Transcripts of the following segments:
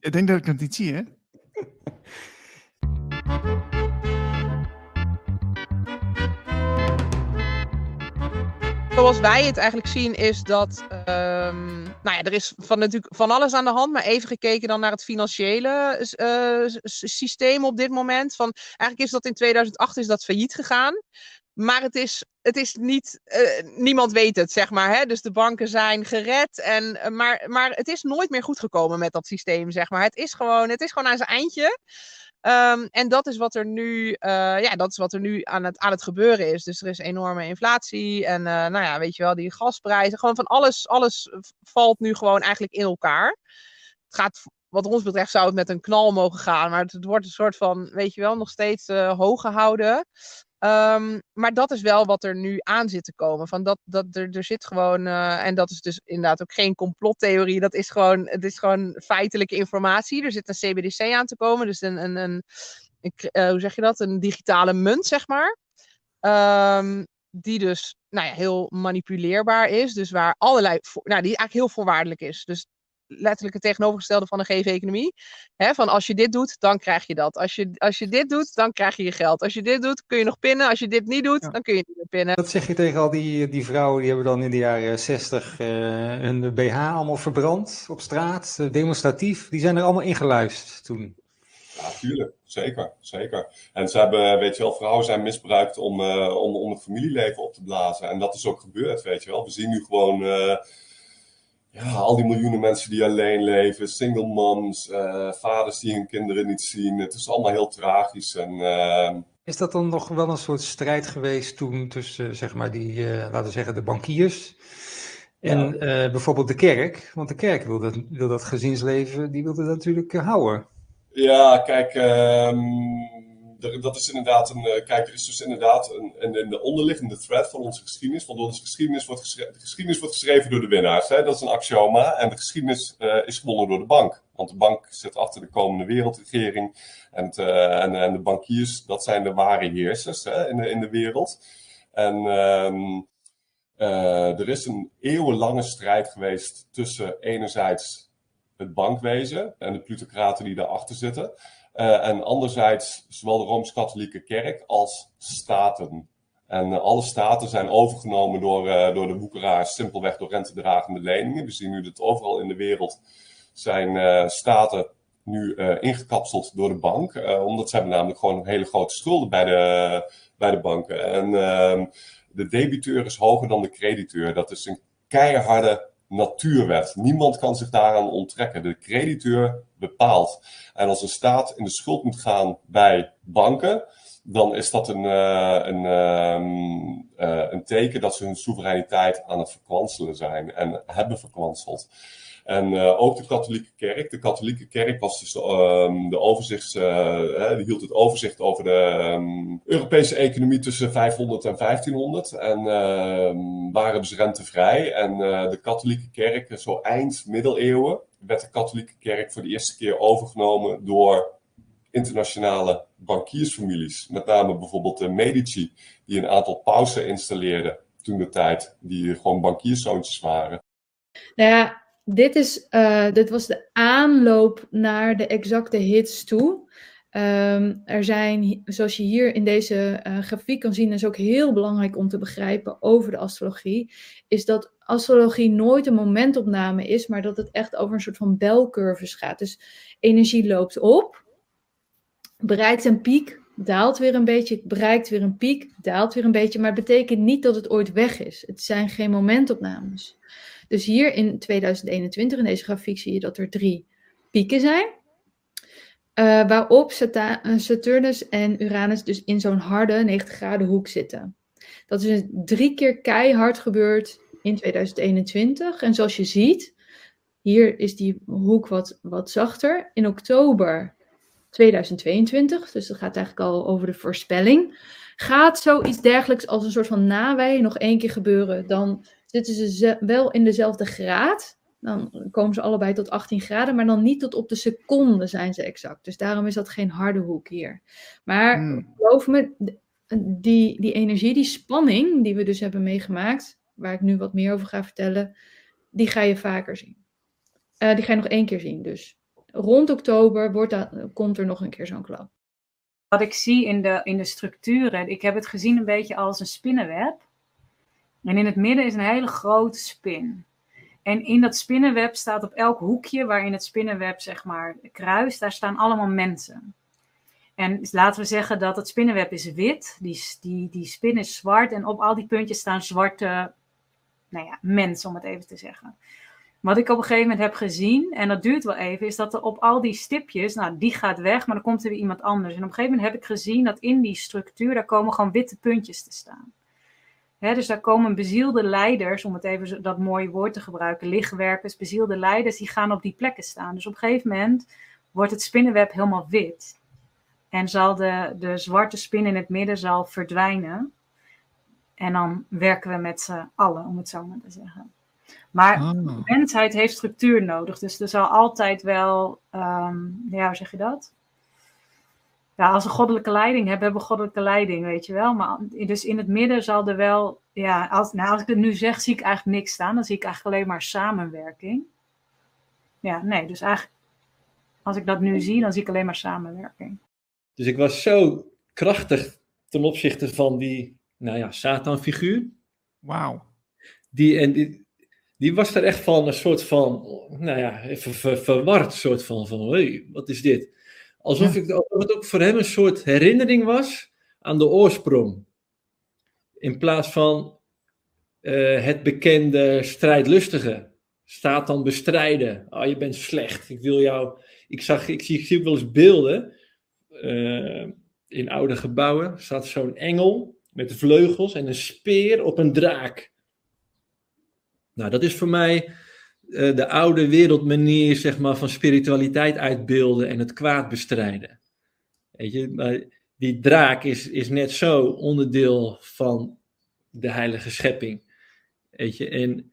Ik denk dat ik het niet zie, hè? Zoals wij het eigenlijk zien is dat, ehm, nou ja, er is van, natuurlijk van alles aan de hand, maar even gekeken dan naar het financiële uh, systeem op dit moment. Van, eigenlijk is dat in 2008 is dat failliet gegaan. Maar het is, het is niet, uh, niemand weet het, zeg maar. Hè? Dus de banken zijn gered. En, maar, maar het is nooit meer goed gekomen met dat systeem, zeg maar. Het is gewoon, het is gewoon aan zijn eindje. Um, en dat is wat er nu, uh, ja, dat is wat er nu aan het, aan het gebeuren is. Dus er is enorme inflatie en nou ja, weet je wel, die gasprijzen. Gewoon van alles, alles valt nu gewoon eigenlijk in elkaar. Het gaat, wat ons betreft zou het met een knal mogen gaan, maar het, het wordt een soort van, weet je wel, nog steeds uh, hoog gehouden. Um, maar dat is wel wat er nu aan zit te komen. Van dat, dat er, er zit gewoon, uh, en dat is dus inderdaad ook geen complottheorie, dat is gewoon, het is gewoon feitelijke informatie. Er zit een CBDC aan te komen, dus een, een, een, uh, hoe zeg je dat, een digitale munt, zeg maar. Um, die dus nou ja, heel manipuleerbaar is, dus waar allerlei, nou, die eigenlijk heel voorwaardelijk is. Dus letterlijk het tegenovergestelde van een GV-economie. Van als je dit doet, dan krijg je dat. Als je, als je dit doet, dan krijg je je geld. Als je dit doet, kun je nog pinnen. Als je dit niet doet, ja. dan kun je niet meer pinnen. Dat zeg je tegen al die, die vrouwen, die hebben dan in de jaren 60 uh, hun BH allemaal verbrand op straat, uh, demonstratief. Die zijn er allemaal ingeluisterd toen. Ja, tuurlijk. Zeker, zeker. En ze hebben, weet je wel, vrouwen zijn misbruikt om, uh, om, om het familieleven op te blazen. En dat is ook gebeurd, weet je wel. We zien nu gewoon ja, al die miljoenen mensen die alleen leven, single moms, uh, vaders die hun kinderen niet zien. Het is allemaal heel tragisch. En, uh... Is dat dan nog wel een soort strijd geweest toen tussen, zeg maar, die, uh, laten we zeggen, de bankiers en ja. bijvoorbeeld de kerk? Want de kerk wil dat, wil dat gezinsleven, die wil dat natuurlijk houden. Ja, kijk, um dat is inderdaad een. Kijk, er is dus inderdaad een, een, een onderliggende thread van onze geschiedenis. Want onze geschiedenis wordt de geschiedenis wordt geschreven door de winnaars. Hè? Dat is een axioma. En de geschiedenis uh, is gewonnen door de bank. Want de bank zit achter de komende wereldregering. En, het, uh, en, en, de bankiers, dat zijn de ware heersers hè, in, de, in de wereld. En uh, er is een eeuwenlange strijd geweest tussen enerzijds het bankwezen en de plutocraten die daarachter zitten. Uh, en anderzijds zowel de Rooms-Katholieke Kerk als staten. En uh, alle staten zijn overgenomen door, uh, door de boekeraars, simpelweg door rentedragende leningen. We zien nu dat overal in de wereld zijn staten nu ingekapseld door de bank. omdat ze hebben namelijk gewoon hele grote schulden bij de, bij de banken. En ehm, de debiteur is hoger dan de crediteur. Dat is een keiharde natuurwet. Niemand kan zich daaraan onttrekken. De crediteur bepaalt. En als een staat in de schuld moet gaan bij banken, dan is dat een, uh, een, uh, een teken dat ze hun soevereiniteit aan het verkwanselen zijn en hebben verkwanseld. En uh, ook de katholieke kerk. De katholieke kerk was dus um, de overzichts, uh, die hield het overzicht over de um, Europese economie tussen 500 en 1500. En waren dus rentevrij. En uh, de katholieke kerk, zo eind middeleeuwen, werd de katholieke kerk voor de eerste keer overgenomen door internationale bankiersfamilies. Met name bijvoorbeeld de Medici, die een aantal pausen installeerden toen de tijd, die gewoon bankierszoontjes waren. Nou ja, dit, is, uh, dit was de aanloop naar de exacte hits toe. Um, er zijn, zoals je hier in deze uh, grafiek kan zien, is ook heel belangrijk om te begrijpen over de astrologie, is dat astrologie nooit een momentopname is, maar dat het echt over een soort van belcurves gaat. Dus energie loopt op, bereikt een piek, daalt weer een beetje, bereikt weer een piek, daalt weer een beetje, maar het betekent niet dat het ooit weg is. Het zijn geen momentopnames. Dus hier in 2021, in deze grafiek, zie je dat er drie pieken zijn. Uh, waarop Saturnus en Uranus dus in zo'n harde 90 graden hoek zitten. Dat is drie keer keihard gebeurd in 2021. En zoals je ziet, hier is die hoek wat, wat zachter. In oktober 2022, dus dat gaat eigenlijk al over de voorspelling, gaat zoiets dergelijks als een soort van nawij nog één keer gebeuren, dan zitten ze wel in dezelfde graad. Dan komen ze allebei tot 18 graden, maar dan niet tot op de seconde zijn ze exact. Dus daarom is dat geen harde hoek hier. Maar hmm. geloof me, die, die energie, die spanning die we dus hebben meegemaakt, waar ik nu wat meer over ga vertellen, die ga je vaker zien. Uh, die ga je nog één keer zien dus. rond oktober wordt dat, komt er nog een keer zo'n klap. Wat ik zie in de, in de structuren, ik heb het gezien een beetje als een spinnenweb. En in het midden is een hele grote spin. En in dat spinnenweb staat op elk hoekje waarin het spinnenweb zeg maar kruist, daar staan allemaal mensen. En laten we zeggen dat het spinnenweb is wit, die, die, die spin is zwart en op al die puntjes staan zwarte nou ja, mensen, om het even te zeggen. Wat ik op een gegeven moment heb gezien, en dat duurt wel even, is dat er op al die stipjes, nou die gaat weg, maar dan komt er weer iemand anders. En op een gegeven moment heb ik gezien dat in die structuur, daar komen gewoon witte puntjes te staan. Dus daar komen bezielde leiders, om het even dat mooie woord te gebruiken, lichtwerkers, bezielde leiders, die gaan op die plekken staan. Dus op een gegeven moment wordt het spinnenweb helemaal wit. En zal de, de zwarte spin in het midden zal verdwijnen. En dan werken we met z'n allen, om het zo maar te zeggen. Maar ah. de mensheid heeft structuur nodig. Dus er zal altijd wel, um, ja, hoe zeg je dat? Ja, als we goddelijke leiding hebben, hebben we goddelijke leiding, weet je wel. Maar dus in het midden zal er wel, ja, als, nou, als ik het nu zeg, zie ik eigenlijk niks staan. Dan zie ik eigenlijk alleen maar samenwerking. Ja, nee, dus eigenlijk, als ik dat nu zie, dan zie ik alleen maar samenwerking. Dus ik was zo krachtig ten opzichte van die, nou ja, Satan-figuur. Wauw. Die, en die, die was er echt van een soort van, nou ja, even ver, verward, soort van, van hey, wat is dit? Alsof, ik, alsof het ook voor hem een soort herinnering was aan de oorsprong. In plaats van uh, het bekende strijdlustige. Staat dan bestrijden. Oh, je bent slecht. Ik wil jou. Ik, zag, ik, zie, ik zie ook wel eens beelden. Uh, in oude gebouwen staat zo'n engel met vleugels en een speer op een draak. Nou, dat is voor mij uh, de oude wereldmanier zeg maar, van spiritualiteit uitbeelden en het kwaad bestrijden. Weet je, maar die draak is, is net zo onderdeel van de heilige schepping. Weet je, en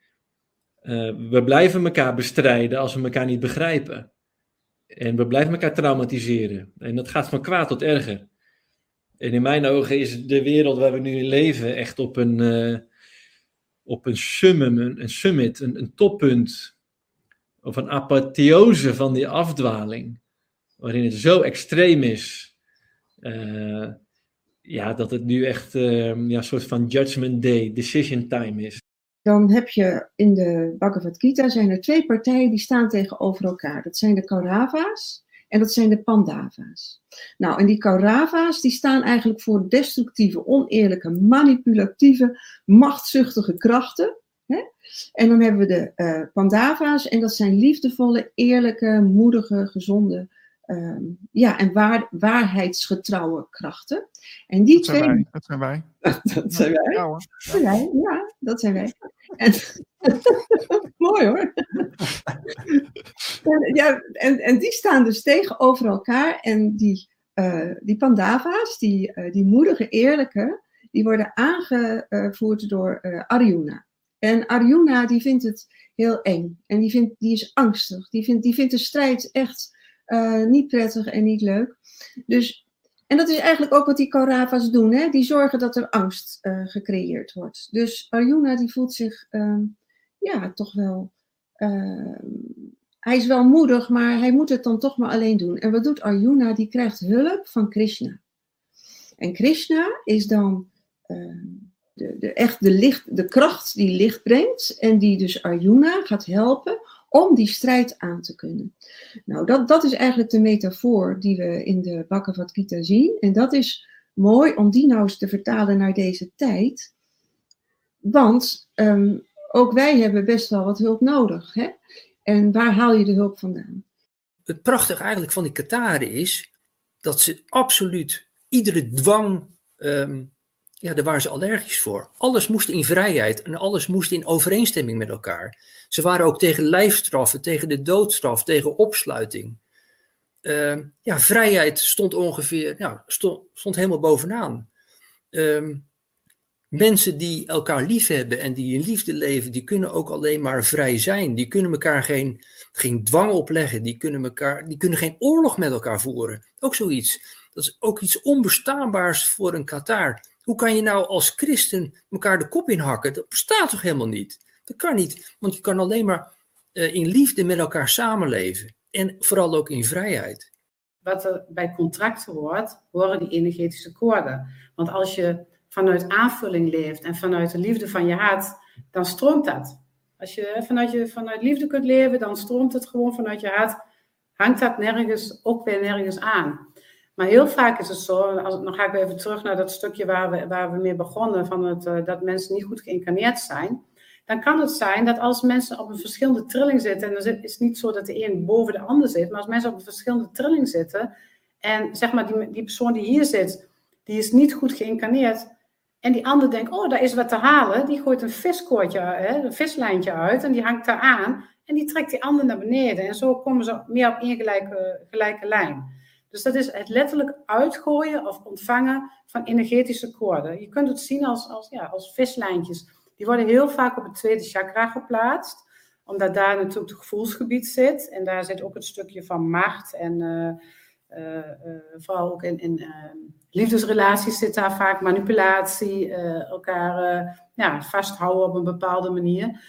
uh, we blijven elkaar bestrijden als we elkaar niet begrijpen. En we blijven elkaar traumatiseren. En dat gaat van kwaad tot erger. En in mijn ogen is de wereld waar we nu in leven echt op een, uh, op een, summum, een, summit, een, een, toppunt. Of een apotheose van die afdwaling. Waarin het zo extreem is. Uh, ja, dat het nu echt uh, ja, een soort van judgment day, decision time is dan heb je in de Bhagavad Gita zijn er twee partijen die staan tegenover elkaar. Dat zijn de Kaurava's en dat zijn de Pandava's. Nou, en die Kaurava's die staan eigenlijk voor destructieve, oneerlijke, manipulatieve, machtzuchtige krachten. Hè? En dan hebben we de uh, Pandava's en dat zijn liefdevolle, eerlijke, moedige, gezonde Um, ja, en waar, waarheidsgetrouwe krachten. En die dat twee. Wij, dat zijn wij. dat zijn wij. Ja, hoor. Ja. ja, dat zijn wij. En, mooi hoor. en, ja, en, en die staan dus tegenover elkaar. En die, uh, die Pandava's, die, uh, die moedige, eerlijke, die worden aangevoerd door uh, Arjuna. En Arjuna die vindt het heel eng. En die, vindt, die is angstig. Die vindt, die vindt de strijd echt uh, niet prettig en niet leuk. Dus, en dat is eigenlijk ook wat die Kaurava's doen. Hè? Die zorgen dat er angst uh, gecreëerd wordt. Dus Arjuna die voelt zich uh, ja, toch wel... Ehm, hij is wel moedig, maar hij moet het dan toch maar alleen doen. En wat doet Arjuna? Die krijgt hulp van Krishna. En Krishna is dan ehm, de, de, echt de, licht, de kracht die licht brengt. En die dus Arjuna gaat helpen om die strijd aan te kunnen. Nou, dat, dat is eigenlijk de metafoor die we in de Bhagavad Gita zien. En dat is mooi om die nou eens te vertalen naar deze tijd. Want um, ook wij hebben best wel wat hulp nodig. Hè? En waar haal je de hulp vandaan? Het prachtige eigenlijk van die Kataren is dat ze absoluut iedere dwang um, ja, daar waren ze allergisch voor. Alles moest in vrijheid en alles moest in overeenstemming met elkaar. Ze waren ook tegen lijfstraffen, tegen de doodstraf, tegen opsluiting. Uh, ja, vrijheid stond ongeveer, ja, stond, helemaal bovenaan. Uh, mensen die elkaar lief hebben en die in liefde leven, die kunnen ook alleen maar vrij zijn. Die kunnen elkaar geen, geen dwang opleggen, die kunnen, elkaar, die kunnen geen oorlog met elkaar voeren. Ook zoiets. Dat is ook iets onbestaanbaars voor een Qatar. Hoe kan je nou als christen elkaar de kop inhakken? Dat bestaat toch helemaal niet? Dat kan niet, want je kan alleen maar uh, in liefde met elkaar samenleven. En vooral ook in vrijheid. Wat er bij contracten hoort, horen die energetische koorden. Want als je vanuit aanvulling leeft en vanuit de liefde van je hart, dan stroomt dat. Als je vanuit, je vanuit liefde kunt leven, dan stroomt het gewoon vanuit je hart. Hangt dat nergens, ook weer nergens aan. Maar heel vaak is het zo, als, dan ga ik weer even terug naar dat stukje waar we, waar we mee begonnen, van het, uh, dat mensen niet goed geïncarneerd zijn. Dan kan het zijn dat als mensen op een verschillende trilling zitten, en dan is het niet zo dat de een boven de ander zit, maar als mensen op een verschillende trilling zitten, en zeg maar die, die persoon die hier zit, die is niet goed geïncarneerd, en die ander denkt, oh, daar is wat te halen. Die gooit een viskoordje, hè, een vislijntje uit en die hangt daar aan. En die trekt die ander naar beneden. En zo komen ze meer op één gelijke, gelijke lijn. Dus dat is het letterlijk uitgooien of ontvangen van energetische koorden. Je kunt het zien als, als, ja, als vislijntjes. Die worden heel vaak op het tweede chakra geplaatst. Omdat daar natuurlijk het gevoelsgebied zit. En daar zit ook het stukje van macht en... Uh, uh, uh, vooral ook in, in liefdesrelaties zit daar vaak manipulatie, elkaar ja, vasthouden op een bepaalde manier.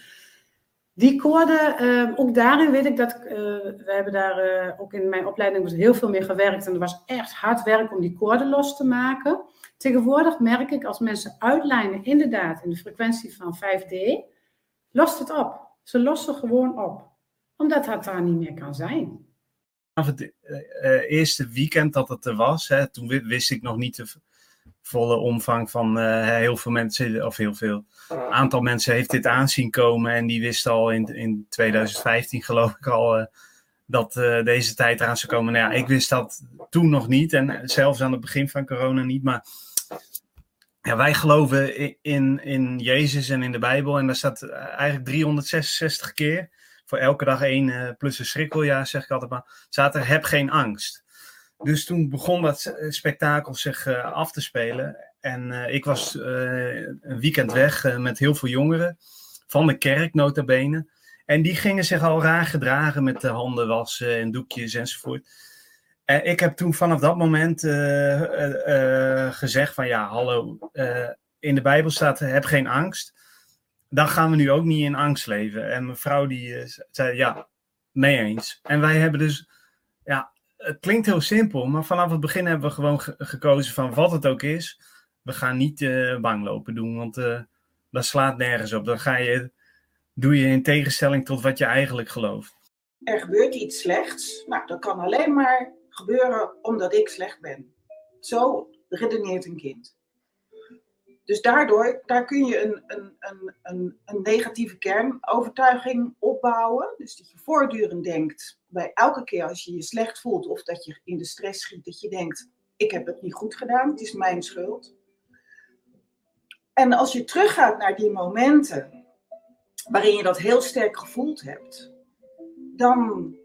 Die koorden, ook daarin weet ik dat, we hebben daar ook in mijn opleiding heel veel mee gewerkt en er was echt hard werk om die koorden los te maken. Tegenwoordig merk ik als mensen uitlijnen inderdaad in de frequentie van 5D, lost het op. Ze lossen gewoon op, omdat het daar niet meer kan zijn vanaf het uh, eerste weekend dat het er was, hè, toen wist ik nog niet volle omvang van uh, heel veel mensen, of heel veel, een aantal mensen heeft dit aanzien komen en die wisten al in, in 2015 geloof ik al uh, dat deze tijd eraan zou komen. Nou ja, ik wist dat toen nog niet en zelfs aan het begin van corona niet, maar ja, wij geloven in, in, in Jezus en in de Bijbel en daar staat eigenlijk 366 keer voor elke dag één plus een schrikkeljaar, zeg ik altijd maar, staat er heb geen angst. Dus toen begon dat eh, spektakel zich uh, af te spelen. En ik was een weekend weg met heel veel jongeren van de kerk, nota bene. En die gingen zich al raar gedragen met de handen wassen en doekjes enzovoort. En ik heb toen vanaf dat moment gezegd van ja, hallo, in de Bijbel staat heb geen angst dan gaan we nu ook niet in angst leven. En mevrouw die zei, ja, mee eens. En wij hebben dus, ja, het klinkt heel simpel, maar vanaf het begin hebben we gewoon gekozen van wat het ook is. We gaan niet uh, bang lopen doen, want uh, dat slaat nergens op. Dan ga je, doe je in tegenstelling tot wat je eigenlijk gelooft. Er gebeurt iets slechts. Nou, dat kan alleen maar gebeuren omdat ik slecht ben. Zo redeneert een kind. Dus daardoor daar kun je een, een, een, een, een negatieve kernovertuiging opbouwen. Dus dat je voortdurend denkt, bij elke keer als je je slecht voelt of dat je in de stress schiet, dat je denkt, ik heb het niet goed gedaan, het is mijn schuld. En als je teruggaat naar die momenten waarin je dat heel sterk gevoeld hebt, dan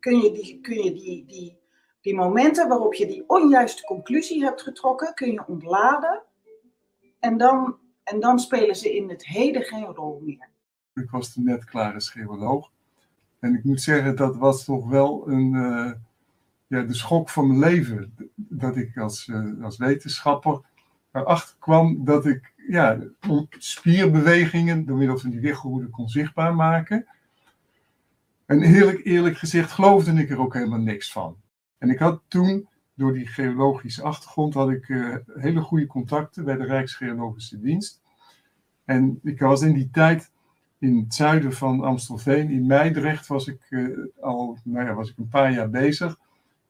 kun je die, kun je die, die, die momenten waarop je die onjuiste conclusie hebt getrokken, kun je ontladen en dan, en dan spelen ze in het heden geen rol meer. Ik was de net klare scheoloog. En ik moet zeggen, dat was toch wel een, uh, ja, de schok van mijn leven. Dat ik als, uh, als wetenschapper erachter kwam dat ik ja, spierbewegingen door middel van die wiggelroede kon zichtbaar maken. En eerlijk, eerlijk gezegd geloofde ik er ook helemaal niks van. En ik had toen door die geologische achtergrond had ik uh, hele goede contacten bij de Rijksgeologische Dienst. En ik was in die tijd in het zuiden van Amstelveen, in Meidrecht, was ik uh, al nou ja, was ik een paar jaar bezig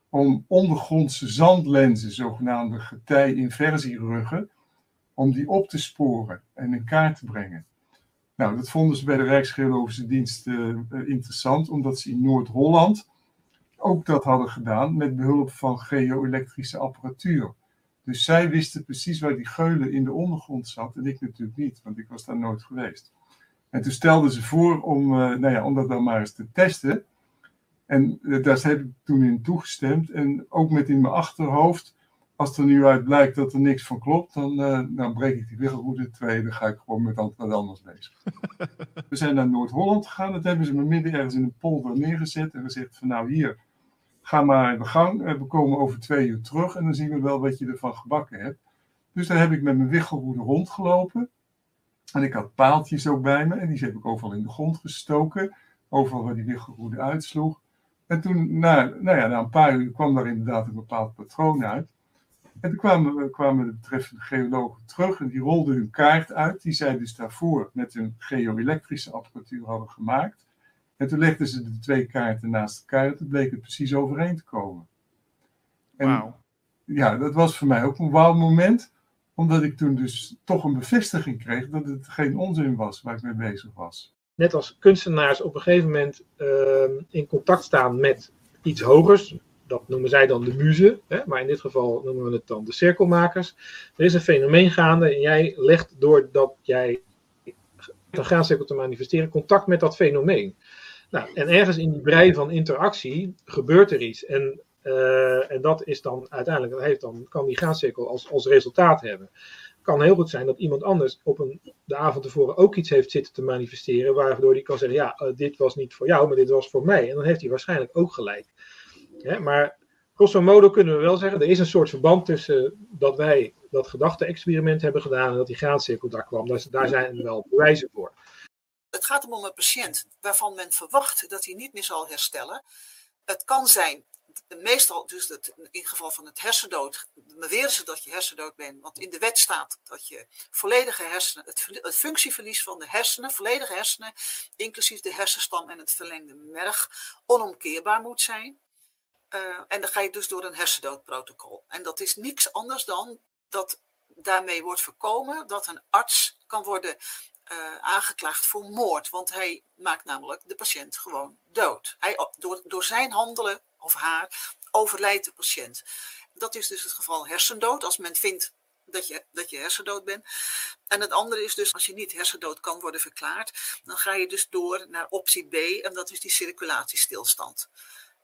om ondergrondse zandlenzen, zogenaamde getij-inversieruggen, om die op te sporen en in kaart te brengen. Nou, dat vonden ze bij de Rijksgeologische Dienst uh, interessant, omdat ze in Noord-Holland ook dat hadden gedaan met behulp van geo-elektrische apparatuur. Dus zij wisten precies waar die geulen in de ondergrond zat en ik natuurlijk niet, want ik was daar nooit geweest. En toen stelden ze voor om, uh, nou ja, om dat dan maar eens te testen. En uh, daar heb ik toen in toegestemd. En ook met in mijn achterhoofd, als er nu uit blijkt dat er niks van klopt, dan, uh, dan breek ik die wiggelroute twee. Dan ga ik gewoon met wat anders bezig. We zijn naar Noord-Holland gegaan. Dat hebben ze me midden ergens in een polder neergezet en gezegd van nou hier, ga maar in de gang. We komen over twee uur terug en dan zien we wel wat je ervan gebakken hebt. Dus daar heb ik met mijn wiggelroede rondgelopen. En ik had paaltjes ook bij me en die heb ik overal in de grond gestoken. Overal waar die wiggelroede uitsloeg. En toen, na, nou ja, na een paar uur kwam daar inderdaad een bepaald patroon uit. En toen kwamen, kwamen de betreffende geologen terug en die rolden hun kaart uit, die zij dus daarvoor met hun geoelektrische apparatuur hadden gemaakt. En toen legden ze de twee kaarten naast elkaar en toen bleek het precies overeen te komen. En Wauw. ja, dat was voor mij ook een wauw moment, omdat ik toen dus toch een bevestiging kreeg dat het geen onzin was waar ik mee bezig was. net als kunstenaars op een gegeven moment ehm, in contact staan met iets hogers. Dat noemen zij dan de muzen, hè? maar in dit geval noemen we het dan de cirkelmakers. Er is een fenomeen gaande en jij legt doordat jij een graancirkel te manifesteren contact met dat fenomeen. Nou, en ergens in die brei van interactie gebeurt er iets. En, eh, en dat is dan uiteindelijk, dat heeft dan, kan die graancirkel als, als resultaat hebben. Kan heel goed zijn dat iemand anders op een, de avond tevoren ook iets heeft zitten te manifesteren, waardoor hij kan zeggen, ja, eh, dit was niet voor jou, maar dit was voor mij. En dan heeft hij waarschijnlijk ook gelijk. Maar grosso modo kunnen we wel zeggen, er is een soort verband tussen dat wij dat gedachte-experiment hebben gedaan en dat die graancirkel daar kwam. Daar, daar zijn wel bewijzen voor. Het gaat om een patiënt waarvan men verwacht dat hij niet meer zal herstellen. Het kan zijn, meestal dus het, in geval van het hersendood, beweren ze dat je hersendood bent. Want in de wet staat dat je volledige hersenen, het, ver- het functieverlies van de hersenen, volledige hersenen, inclusief de hersenstam en het verlengde merg, onomkeerbaar moet zijn. Eh, en dan ga je dus door een hersendoodprotocol. En dat is niks anders dan dat daarmee wordt voorkomen dat een arts kan worden eh, aangeklaagd voor moord. Want hij maakt namelijk de patiënt gewoon dood. Hij, door, door zijn handelen of haar overlijdt de patiënt. Dat is dus het geval hersendood. Als men vindt dat je, dat je hersendood bent. En het andere is dus, als je niet hersendood kan worden verklaard, dan ga je dus door naar optie B, en dat is die circulatiestilstand.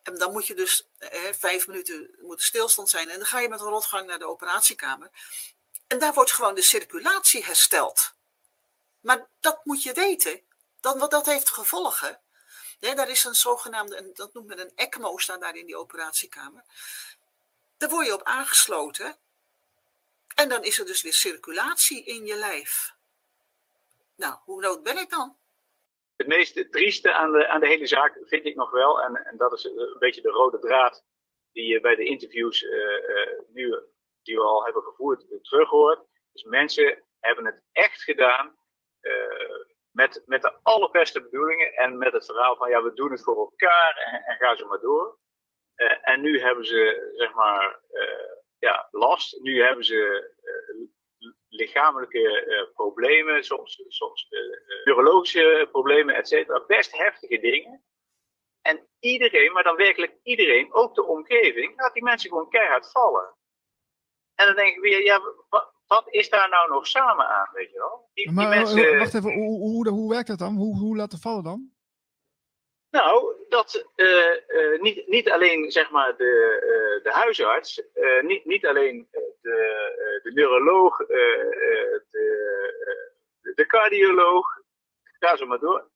En dan moet je dus eh, vijf minuten moet stilstand zijn. En dan ga je met een rotgang naar de operatiekamer. En daar wordt gewoon de circulatie hersteld. Maar dat moet je weten, dan, want dat heeft gevolgen. Ja, daar is een zogenaamde, dat noemt men een ECMO, staat daar in die operatiekamer. Daar word je op aangesloten. En dan is er dus weer circulatie in je lijf. Nou, hoe dood ben ik dan? Het meest trieste aan de, aan de hele zaak vind ik nog wel, en, en dat is een beetje de rode draad die je bij de interviews eh, eh, nu, die we al hebben gevoerd, eh, terug hoort. Dus mensen hebben het echt gedaan eh, met, met de allerbeste bedoelingen en met het verhaal van ja, we doen het voor elkaar en, en ga zo maar door. Eh, en nu hebben ze, zeg maar, eh, ja, last. Nu hebben ze eh, lichamelijke eh, problemen, soms, soms eh, eh, neurologische problemen, et cetera. Best heftige dingen. En iedereen, maar dan werkelijk iedereen, ook de omgeving, laat die mensen gewoon keihard vallen. En dan denk ik weer, ja, wat is daar nou nog samen aan, weet je wel? Die, Maar eh, mensen, wacht even, hoe, hoe, hoe werkt dat dan? Hoe, hoe laten vallen dan? Nou, dat eh, eh, niet, niet alleen zeg maar de, eh, de huisarts, eh, niet, niet alleen eh, de, eh, de neuroloog, eh, eh, de, eh, de cardioloog, ga zo maar door.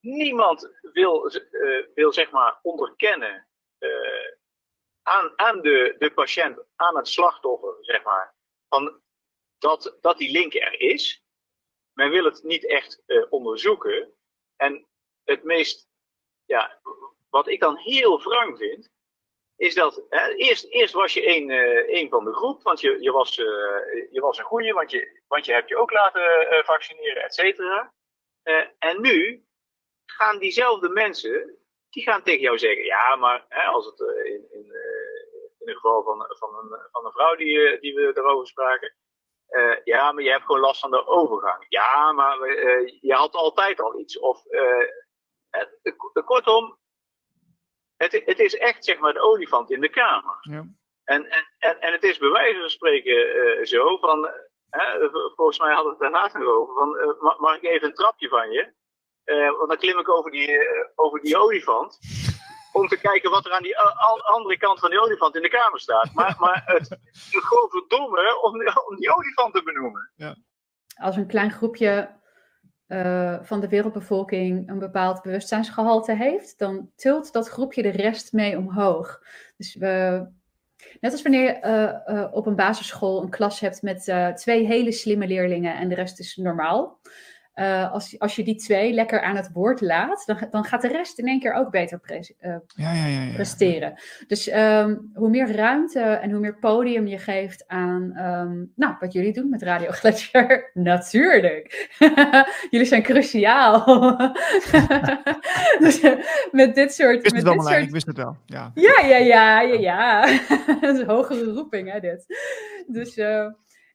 Niemand wil, eh, wil zeg maar onderkennen eh, aan, aan de, de patiënt, aan het slachtoffer, zeg maar, van dat, dat die link er is. Men wil het niet echt eh, onderzoeken. En het meest ja, wat ik dan heel wrang vind, is dat hè, eerst, eerst was je een, eh, een van de groep, want je, je, was, eh, je was een goeie, want je, want je hebt je ook laten vaccineren, et cetera. En nu gaan diezelfde mensen, die gaan tegen jou zeggen, ja, maar hè, als het in, in, in het geval van, van, een, van een vrouw die, die we erover spraken, eh, ja, maar je hebt gewoon last van de overgang. Ja, maar eh, je had altijd al iets. Of het- kortom, het, het is echt zeg maar de olifant in de kamer. Ja. En, en, en, en het is bij wijze van spreken zo van, volgens mij hadden we het daarna nog over, van ma- mag ik even een trapje van je? Want dan klim ik over die, over die olifant. Om te kijken wat er aan die a- andere kant van die olifant in de kamer staat. Maar, maar het, gewoon verdomme om, die- om die olifant te benoemen. als een klein groepje eh, van de wereldbevolking een bepaald bewustzijnsgehalte heeft, dan tilt dat groepje de rest mee omhoog. Dus we, net als wanneer je eh, eh, op een basisschool een klas hebt met eh, twee hele slimme leerlingen en de rest is normaal. Eh, als, als je die twee lekker aan het woord laat, dan, dan gaat de rest in één keer ook beter eh, Ja, ja, ja. ja. presteren. Dus ehm, hoe meer ruimte en hoe meer podium je geeft aan ehm, nou, wat jullie doen met Radio Gletscher, natuurlijk. jullie zijn cruciaal. dus, eh, met dit soort. Ik wist met het wel, dit soort ik wist het wel. Ja. ja, ja, ja, ja, ja. dat is een hogere roeping, hè, dit. Dus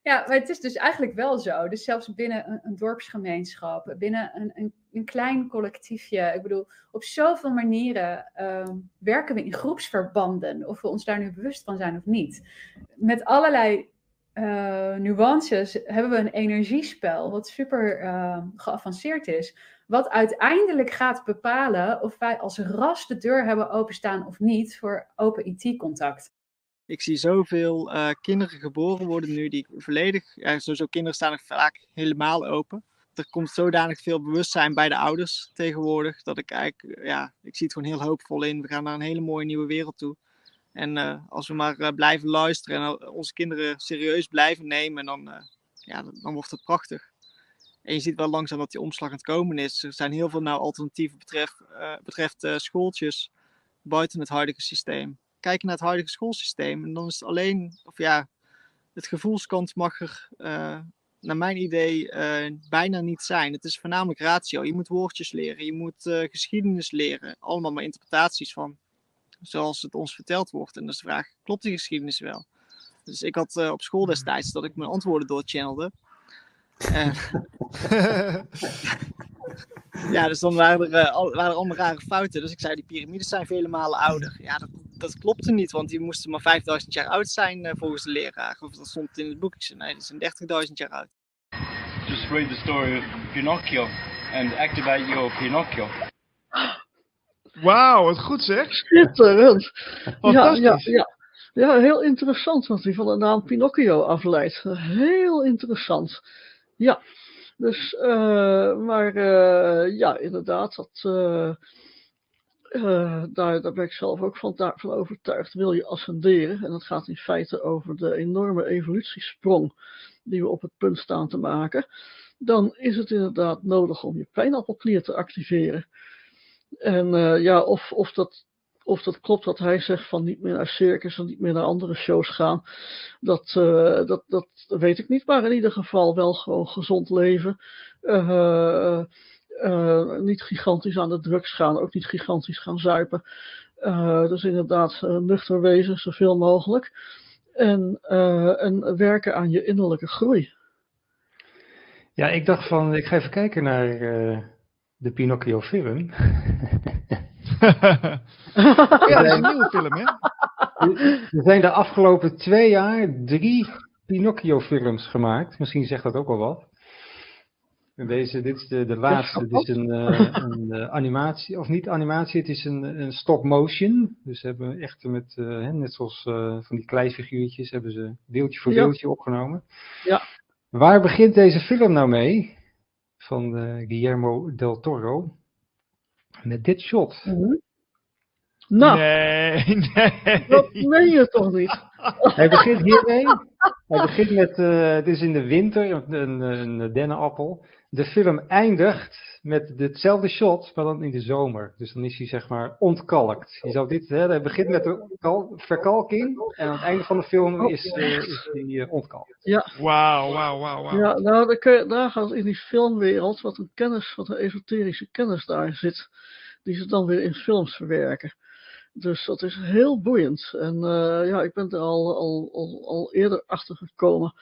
ja, maar het is dus eigenlijk wel zo. Dus zelfs binnen een, een dorpsgemeenschap, binnen een, een, een klein collectiefje. Ik bedoel, op zoveel manieren ehm, werken we in groepsverbanden. Of we ons daar nu bewust van zijn of niet. Met allerlei eh, nuances hebben we een energiespel wat super eh, geavanceerd is. Wat uiteindelijk gaat bepalen of wij als ras de deur hebben openstaan of niet voor open IT-contact. Ik zie zoveel eh, kinderen geboren worden nu die volledig, ja, sowieso kinderen staan er vaak helemaal open. Er komt zodanig veel bewustzijn bij de ouders tegenwoordig, dat ik eigenlijk, eh, ja, ik zie het gewoon heel hoopvol in. We gaan naar een hele mooie nieuwe wereld toe. En eh, als we maar blijven luisteren en onze kinderen serieus blijven nemen, dan, ja, dan, wordt het prachtig. En je ziet wel langzaam dat die omslag aan het komen is. Er zijn heel veel nou alternatieven betreft, betreft schooltjes buiten het huidige systeem. Kijken naar het huidige schoolsysteem en dan is het alleen, of ja, het gevoelskant mag er, eh, naar mijn idee, eh, bijna niet zijn. Het is voornamelijk ratio. Je moet woordjes leren, je moet eh, geschiedenis leren. Allemaal maar interpretaties van zoals het ons verteld wordt. En dan is de vraag, klopt die geschiedenis wel? Dus ik had op school destijds dat ik mijn antwoorden doorchannelde. Ja, dus dan waren er, eh, waren er allemaal rare fouten. Dus ik zei, die piramides zijn vele malen ouder. Ja, dat, dat klopte niet, want die moesten maar 5000 jaar oud zijn eh, volgens de leraar. Of dat stond in het boek. Ik zei, nee, die zijn 30.000 jaar oud. Just read the story of Pinocchio and activate your Pinocchio. Wauw, wat goed zeg. Schitterend. Ja, Fantastisch. ja, ja. ja, heel interessant wat hij van de naam Pinocchio afleidt. Heel interessant. Ja, dus, eh, maar eh, ja, inderdaad, dat, eh, daar, daar ben ik zelf ook van, daarvan overtuigd. Wil je ascenderen, en dat gaat in feite over de enorme evolutiesprong die we op het punt staan te maken, dan is het inderdaad nodig om je pijnappelklier te activeren. En ja, of, of, dat, of dat klopt wat hij zegt van niet meer naar circus en niet meer naar andere shows gaan, dat, eh, dat, dat weet ik niet. Maar in ieder geval wel gewoon gezond leven. Eh, eh, niet gigantisch aan de drugs gaan, ook niet gigantisch gaan zuipen. Dus inderdaad, nuchter wezen, zoveel mogelijk. En, en werken aan je innerlijke groei. Ja, ik dacht van, ik ga even kijken naar de Pinocchio film. Ja, dat is een nieuwe film, hè? Er zijn de afgelopen twee jaar drie Pinocchio films gemaakt. Misschien zegt dat ook al wat. En Deze, dit is de, de laatste. Dit is een, eh, een eh, animatie, of niet animatie, het is een, een stop motion. Dus ze hebben echt met, eh, hè, net zoals eh, van die kleifiguurtjes, hebben ze deeltje voor Ja. deeltje opgenomen. Ja. Waar begint deze film nou mee? Van eh, Guillermo del Toro. Met dit shot. Nou, Nee, nee. dat meen je toch niet? Hij begint hiermee. Hij begint met, eh, het is in de winter, een, een, een dennenappel. De film eindigt met hetzelfde shot, maar dan in de zomer. Dus dan is hij zeg maar ontkalkt. Je zou dit, hè, hij begint met de kal- verkalking en aan het einde van de film is, eh, is hij eh, ontkalkt. Ja. Wauw, wauw, wauw, wauw. Ja, nou, dan kun je, daar gaat in die filmwereld wat een kennis, wat een esoterische kennis daar zit, die ze dan weer in films verwerken. Dus dat is heel boeiend. En eh, ja, ik ben er al, al, al, al eerder achter gekomen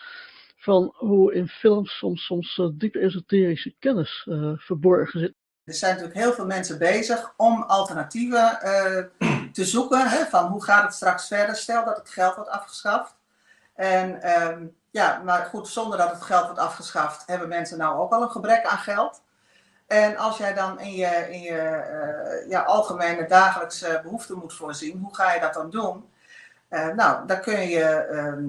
van hoe in films soms, soms eh, diepe esoterische kennis eh, verborgen zit. Er zijn natuurlijk heel veel mensen bezig om alternatieven eh, te zoeken. Hè, van hoe gaat het straks verder? Stel dat het geld wordt afgeschaft. En ehm, ja, maar goed, zonder dat het geld wordt afgeschaft, hebben mensen nou ook al een gebrek aan geld. En als jij dan in je, in je ja, algemene dagelijkse behoeften moet voorzien, hoe ga je dat dan doen? Nou, dan kun je je ehm,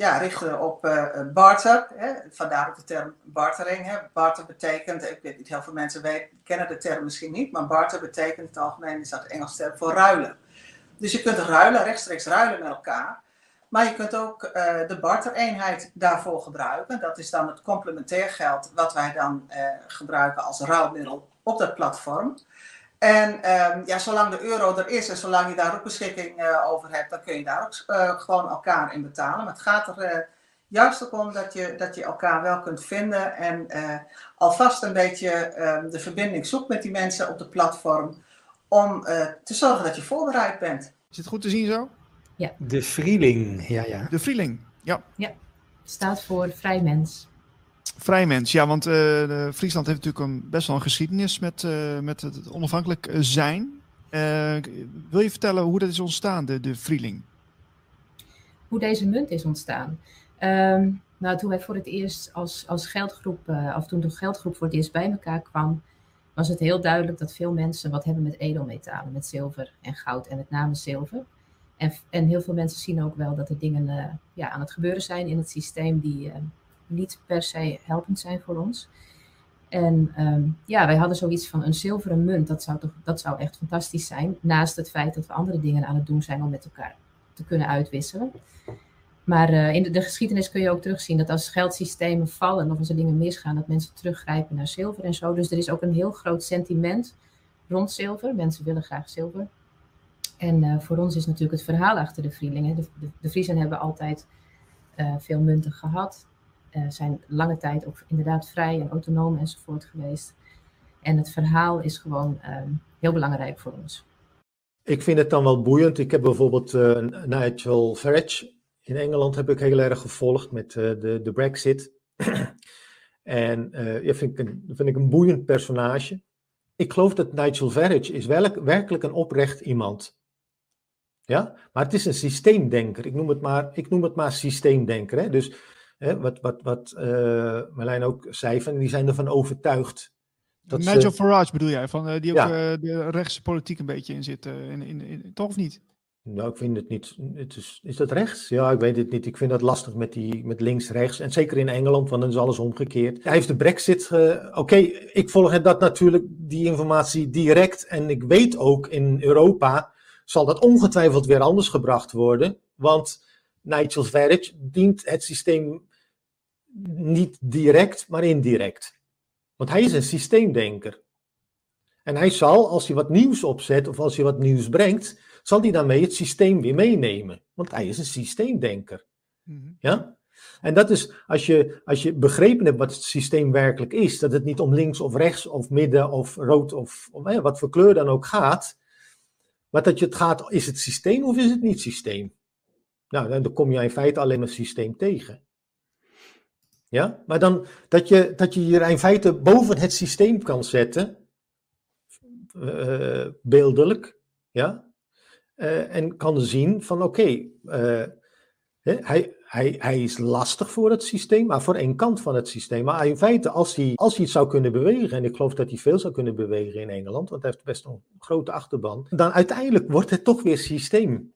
ja, richten op eh, barter. Hè? Vandaar ook de term bartering. Hè? Barter betekent, ik weet niet, heel veel mensen kennen de term misschien niet, maar barter betekent in het algemeen, is dat de Engelse term voor ruilen. Dus je kunt ruilen, rechtstreeks ruilen met elkaar. Maar je kunt ook eh, de bartereenheid daarvoor gebruiken. Dat is dan het complementair geld wat wij dan eh, gebruiken als ruilmiddel op dat platform. En ehm, ja, zolang de euro er is en zolang je daar ook beschikking eh, over hebt, dan kun je daar ook eh, gewoon elkaar in betalen. Maar het gaat er eh, juist ook om dat je, dat je elkaar wel kunt vinden en eh, alvast een beetje ehm, de verbinding zoekt met die mensen op de platform om eh, te zorgen dat je voorbereid bent. Is het goed te zien zo? Ja. De Vrieling, ja, ja. De Vrieling, ja. Ja, staat voor vrij mens. Vrij mens, ja, want eh, Friesland heeft natuurlijk een, best wel een geschiedenis met, eh, met het onafhankelijk eh, zijn. Wil je vertellen hoe dat is ontstaan, de, de? Hoe deze munt is ontstaan. Ehm, nou, toen wij voor het eerst als, als geldgroep, eh, of toen de geldgroep voor het eerst bij elkaar kwam, was het heel duidelijk dat veel mensen wat hebben met edelmetalen, met zilver en goud en met name zilver. En, en heel veel mensen zien ook wel dat er dingen ja, aan het gebeuren zijn in het systeem die niet per se helpend zijn voor ons. En ehm, ja, wij hadden zoiets van een zilveren munt, dat zou, toch, dat zou echt fantastisch zijn. Naast het feit dat we andere dingen aan het doen zijn om met elkaar te kunnen uitwisselen. Maar eh, in de, de geschiedenis kun je ook terugzien dat als geldsystemen vallen of als er dingen misgaan, dat mensen teruggrijpen naar zilver en zo. Dus er is ook een heel groot sentiment rond zilver. Mensen willen graag zilver. En eh, voor ons is natuurlijk het verhaal achter de Vrielingen. De, de, hebben altijd eh, veel munten gehad. Eh, zijn lange tijd ook inderdaad vrij en autonoom enzovoort geweest. En het verhaal is gewoon ehm, heel belangrijk voor ons. Ik vind het dan wel boeiend. Ik heb bijvoorbeeld eh, Nigel Farage in Engeland heb ik heel erg gevolgd met eh, de, de Brexit. en eh ja, vind ik, een, vind ik een boeiend personage. Ik geloof dat Nigel Farage is welk, werkelijk een oprecht iemand. Ja, maar het is een systeemdenker. Ik noem het maar, ik noem het maar systeemdenker. Hè? Dus hè, wat, wat, wat eh Marlijn ook zei, van, die zijn ervan overtuigd. Dat ze- Nigel Farage bedoel jij, van, eh, die ook Ja. eh, de rechtse politiek een beetje in zit. in, in, in, toch of niet? Nou, ik vind het niet. Het is, is dat rechts? Ja, ik weet het niet. Ik vind dat lastig met, die, met links-rechts. En zeker in Engeland, want dan is alles omgekeerd. Hij heeft de Brexit. ge- Oké, ik volg het dat natuurlijk, die informatie direct. En ik weet ook in Europa zal dat ongetwijfeld weer anders gebracht worden. Want Nigel Farage dient het systeem niet direct, maar indirect. Want hij is een systeemdenker. En hij zal, als hij wat nieuws opzet of als hij wat nieuws brengt, zal hij daarmee het systeem weer meenemen. Want hij is een systeemdenker. Ja? En dat is, als je, als je begrepen hebt wat het systeem werkelijk is, dat het niet om links of rechts of midden of rood of, of hè, wat voor kleur dan ook gaat, maar dat je het gaat, is het systeem of is het niet systeem? Nou, dan dan kom je in feite alleen maar systeem tegen. Ja, maar dan dat je, dat je hier in feite boven het systeem kan zetten, eh, beeldelijk, ja, eh, en kan zien van oké, eh, hij, hij, hij is lastig voor het systeem, maar voor één kant van het systeem. Maar in feite, als hij, als hij het zou kunnen bewegen, en ik geloof dat hij veel zou kunnen bewegen in Engeland, want hij heeft best een grote achterban, dan uiteindelijk wordt het toch weer systeem.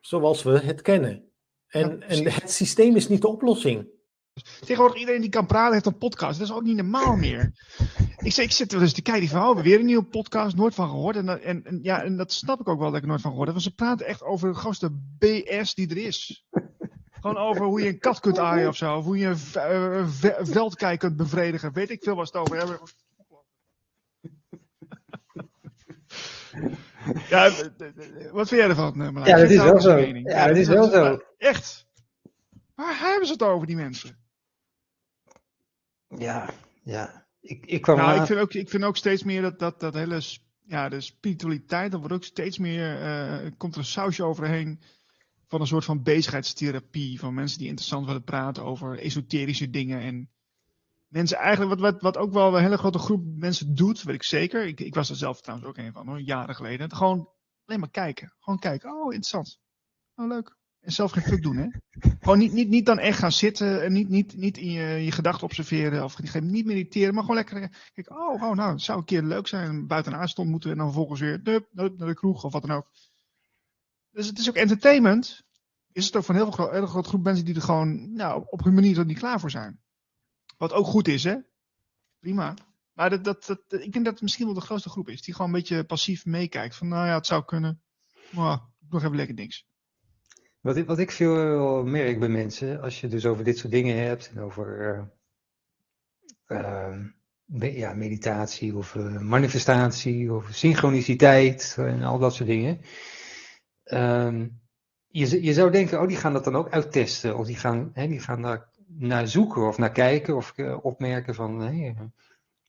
Zoals we het kennen. En, en het systeem is niet de oplossing. Tegenwoordig iedereen die kan praten heeft een podcast. Dat is ook niet normaal meer. Ik, zit- ik zit wel eens te kijken van, oh, weer een nieuwe podcast, nooit van gehoord. En, en, en, ja, en dat snap ik ook wel dat ik nooit van gehoord heb. Want ze praten echt over de grootste BS die er is. Gewoon over hoe je een kat kunt aaien of zo. Of hoe je een veldkijk kunt bevredigen. Weet ik veel wat ze het over hebben. Ja, eh, eh, wat vind jij ervan, Marlijn? Ja, dat is wel zo. Ja, dat is wel zo. Echt? Waar hebben ze het over, die mensen? Ja, ja. Ik, ik kwam nou, ik vind, ook, ik vind ook steeds meer dat, dat, dat hele ja, de spiritualiteit, dat wordt ook steeds meer, eh, komt er een sausje overheen van een soort van bezigheidstherapie. Van mensen die interessant willen praten over esoterische dingen. En mensen eigenlijk, wat, wat, wat ook wel een hele grote groep mensen doet, weet ik zeker. Ik, ik was er zelf trouwens ook een van, hoor, jaren geleden. Gewoon alleen maar kijken. Gewoon kijken. Oh, interessant. Oh, leuk. En zelf geen fuck doen, hè? Gewoon niet, niet, niet dan echt gaan zitten en niet, niet, niet in je, je gedachten observeren of niet mediteren, maar gewoon lekker eh, kijken. Oh, oh, nou, het zou een keer leuk zijn. Buitenaan stond moeten en dan vervolgens weer dup, naar de kroeg of wat dan ook. Dus het is ook entertainment. Is het ook van heel veel gro- hele grote groep mensen die er gewoon nou, op hun manier er niet klaar voor zijn. Wat ook goed is, hè? Prima. Maar dat, dat, dat, ik denk dat het misschien wel de grootste groep is. Die gewoon een beetje passief meekijkt. Van nou ja, het zou kunnen. Maar nog even lekker niks. Wat ik, ik veel merk bij mensen, als je dus over dit soort dingen hebt en over eh, eh, me- ja, meditatie of eh, manifestatie of synchroniciteit en al dat soort dingen. Ehm, je, je zou denken, oh, die gaan dat dan ook uittesten of die gaan, hè, die gaan daar naar zoeken of naar kijken of eh, opmerken van, eh,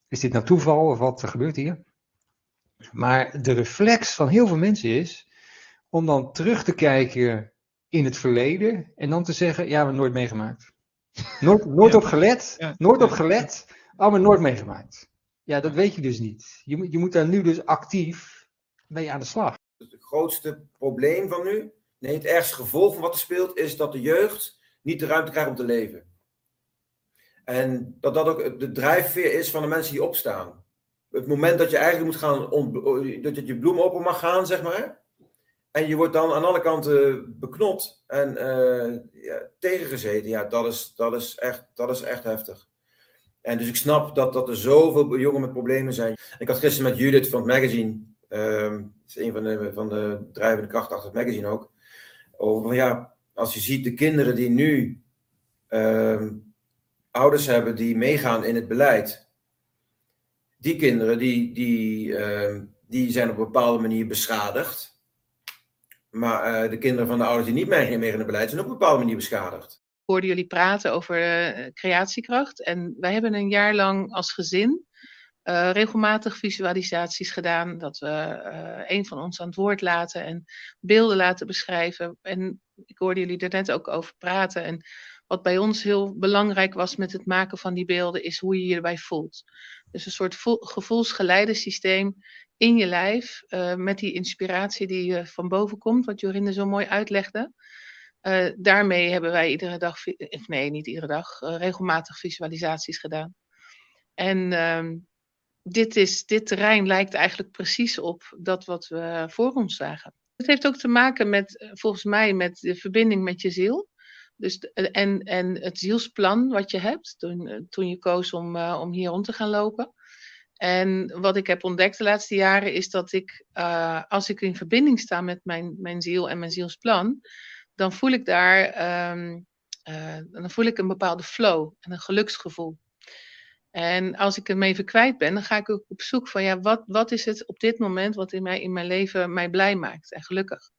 is dit nou toeval of wat gebeurt hier? Maar de reflex van heel veel mensen is om dan terug te kijken in het verleden en dan te zeggen, ja, we hebben het nooit meegemaakt. Nooit, nooit Ja. op gelet, Ja. nooit op gelet, allemaal nooit meegemaakt. Ja, dat weet je dus niet. Je, moet- je moet daar nu dus actief mee aan de slag. Het grootste probleem van nu, nee, het ergste gevolg van wat er speelt, is dat de jeugd niet de ruimte krijgt om te leven. En dat dat ook de drijfveer is van de mensen die opstaan. Het moment dat je eigenlijk moet gaan, dat je je bloem open mag gaan, zeg maar. En je wordt dan aan alle kanten beknopt en eh, ja, tegengezeten. Ja, dat is, dat, is echt, dat is echt heftig. En dus ik snap dat, dat er zoveel jongen met problemen zijn. Ik had gisteren met Judith van het magazine, ehm, is een van de, van de drijvende krachten achter het magazine ook, over ja, als je ziet de kinderen die nu ehm, ouders hebben die meegaan in het beleid, die kinderen die, die, ehm, die zijn op een bepaalde manier beschadigd. Maar eh, de kinderen van de ouders die niet meegaan in het beleid zijn op een bepaalde manier beschadigd. Ik hoorde jullie praten over eh, creatiekracht. En wij hebben een jaar lang als gezin eh, regelmatig visualisaties gedaan. Dat we een van ons aan het woord laten en beelden laten beschrijven. En ik hoorde jullie er net ook over praten. En wat bij ons heel belangrijk was met het maken van die beelden, is hoe je je erbij voelt. Dus een soort vo- gevoelsgeleidensysteem in je lijf, eh, met die inspiratie die eh, van boven komt, wat Jorinde zo mooi uitlegde. Eh, daarmee hebben wij iedere dag, nee, niet iedere dag, regelmatig visualisaties gedaan. En ehm, dit, is, dit terrein lijkt eigenlijk precies op dat wat we voor ons zagen. Het heeft ook te maken met, volgens mij, met de verbinding met je ziel. Dus, eh, en, en het zielsplan wat je hebt toen, eh, toen je koos om, eh, om hier rond te gaan lopen. En wat ik heb ontdekt de laatste jaren is dat ik, als ik in verbinding sta met mijn, mijn ziel en mijn zielsplan, dan voel ik daar eh, dan voel ik een bepaalde flow en een geluksgevoel. En als ik hem even kwijt ben, dan ga ik ook op zoek van ja, wat, wat is het op dit moment wat in, mij, in mijn leven mij blij maakt en gelukkig.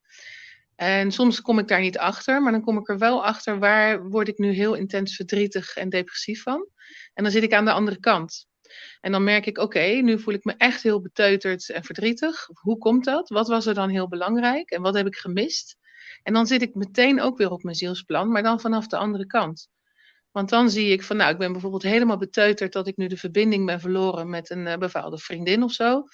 En soms kom ik daar niet achter, maar dan kom ik er wel achter waar word ik nu heel intens verdrietig en depressief van. En dan zit ik aan de andere kant. En dan merk ik, oké, nu voel ik me echt heel beteuterd en verdrietig. Hoe komt dat? Wat was er dan heel belangrijk en wat heb ik gemist? En dan zit ik meteen ook weer op mijn zielsplan, maar dan vanaf de andere kant. Want dan zie ik van, nou, ik ben bijvoorbeeld helemaal beteuterd dat ik nu de verbinding ben verloren met een uh, bepaalde vriendin of zo.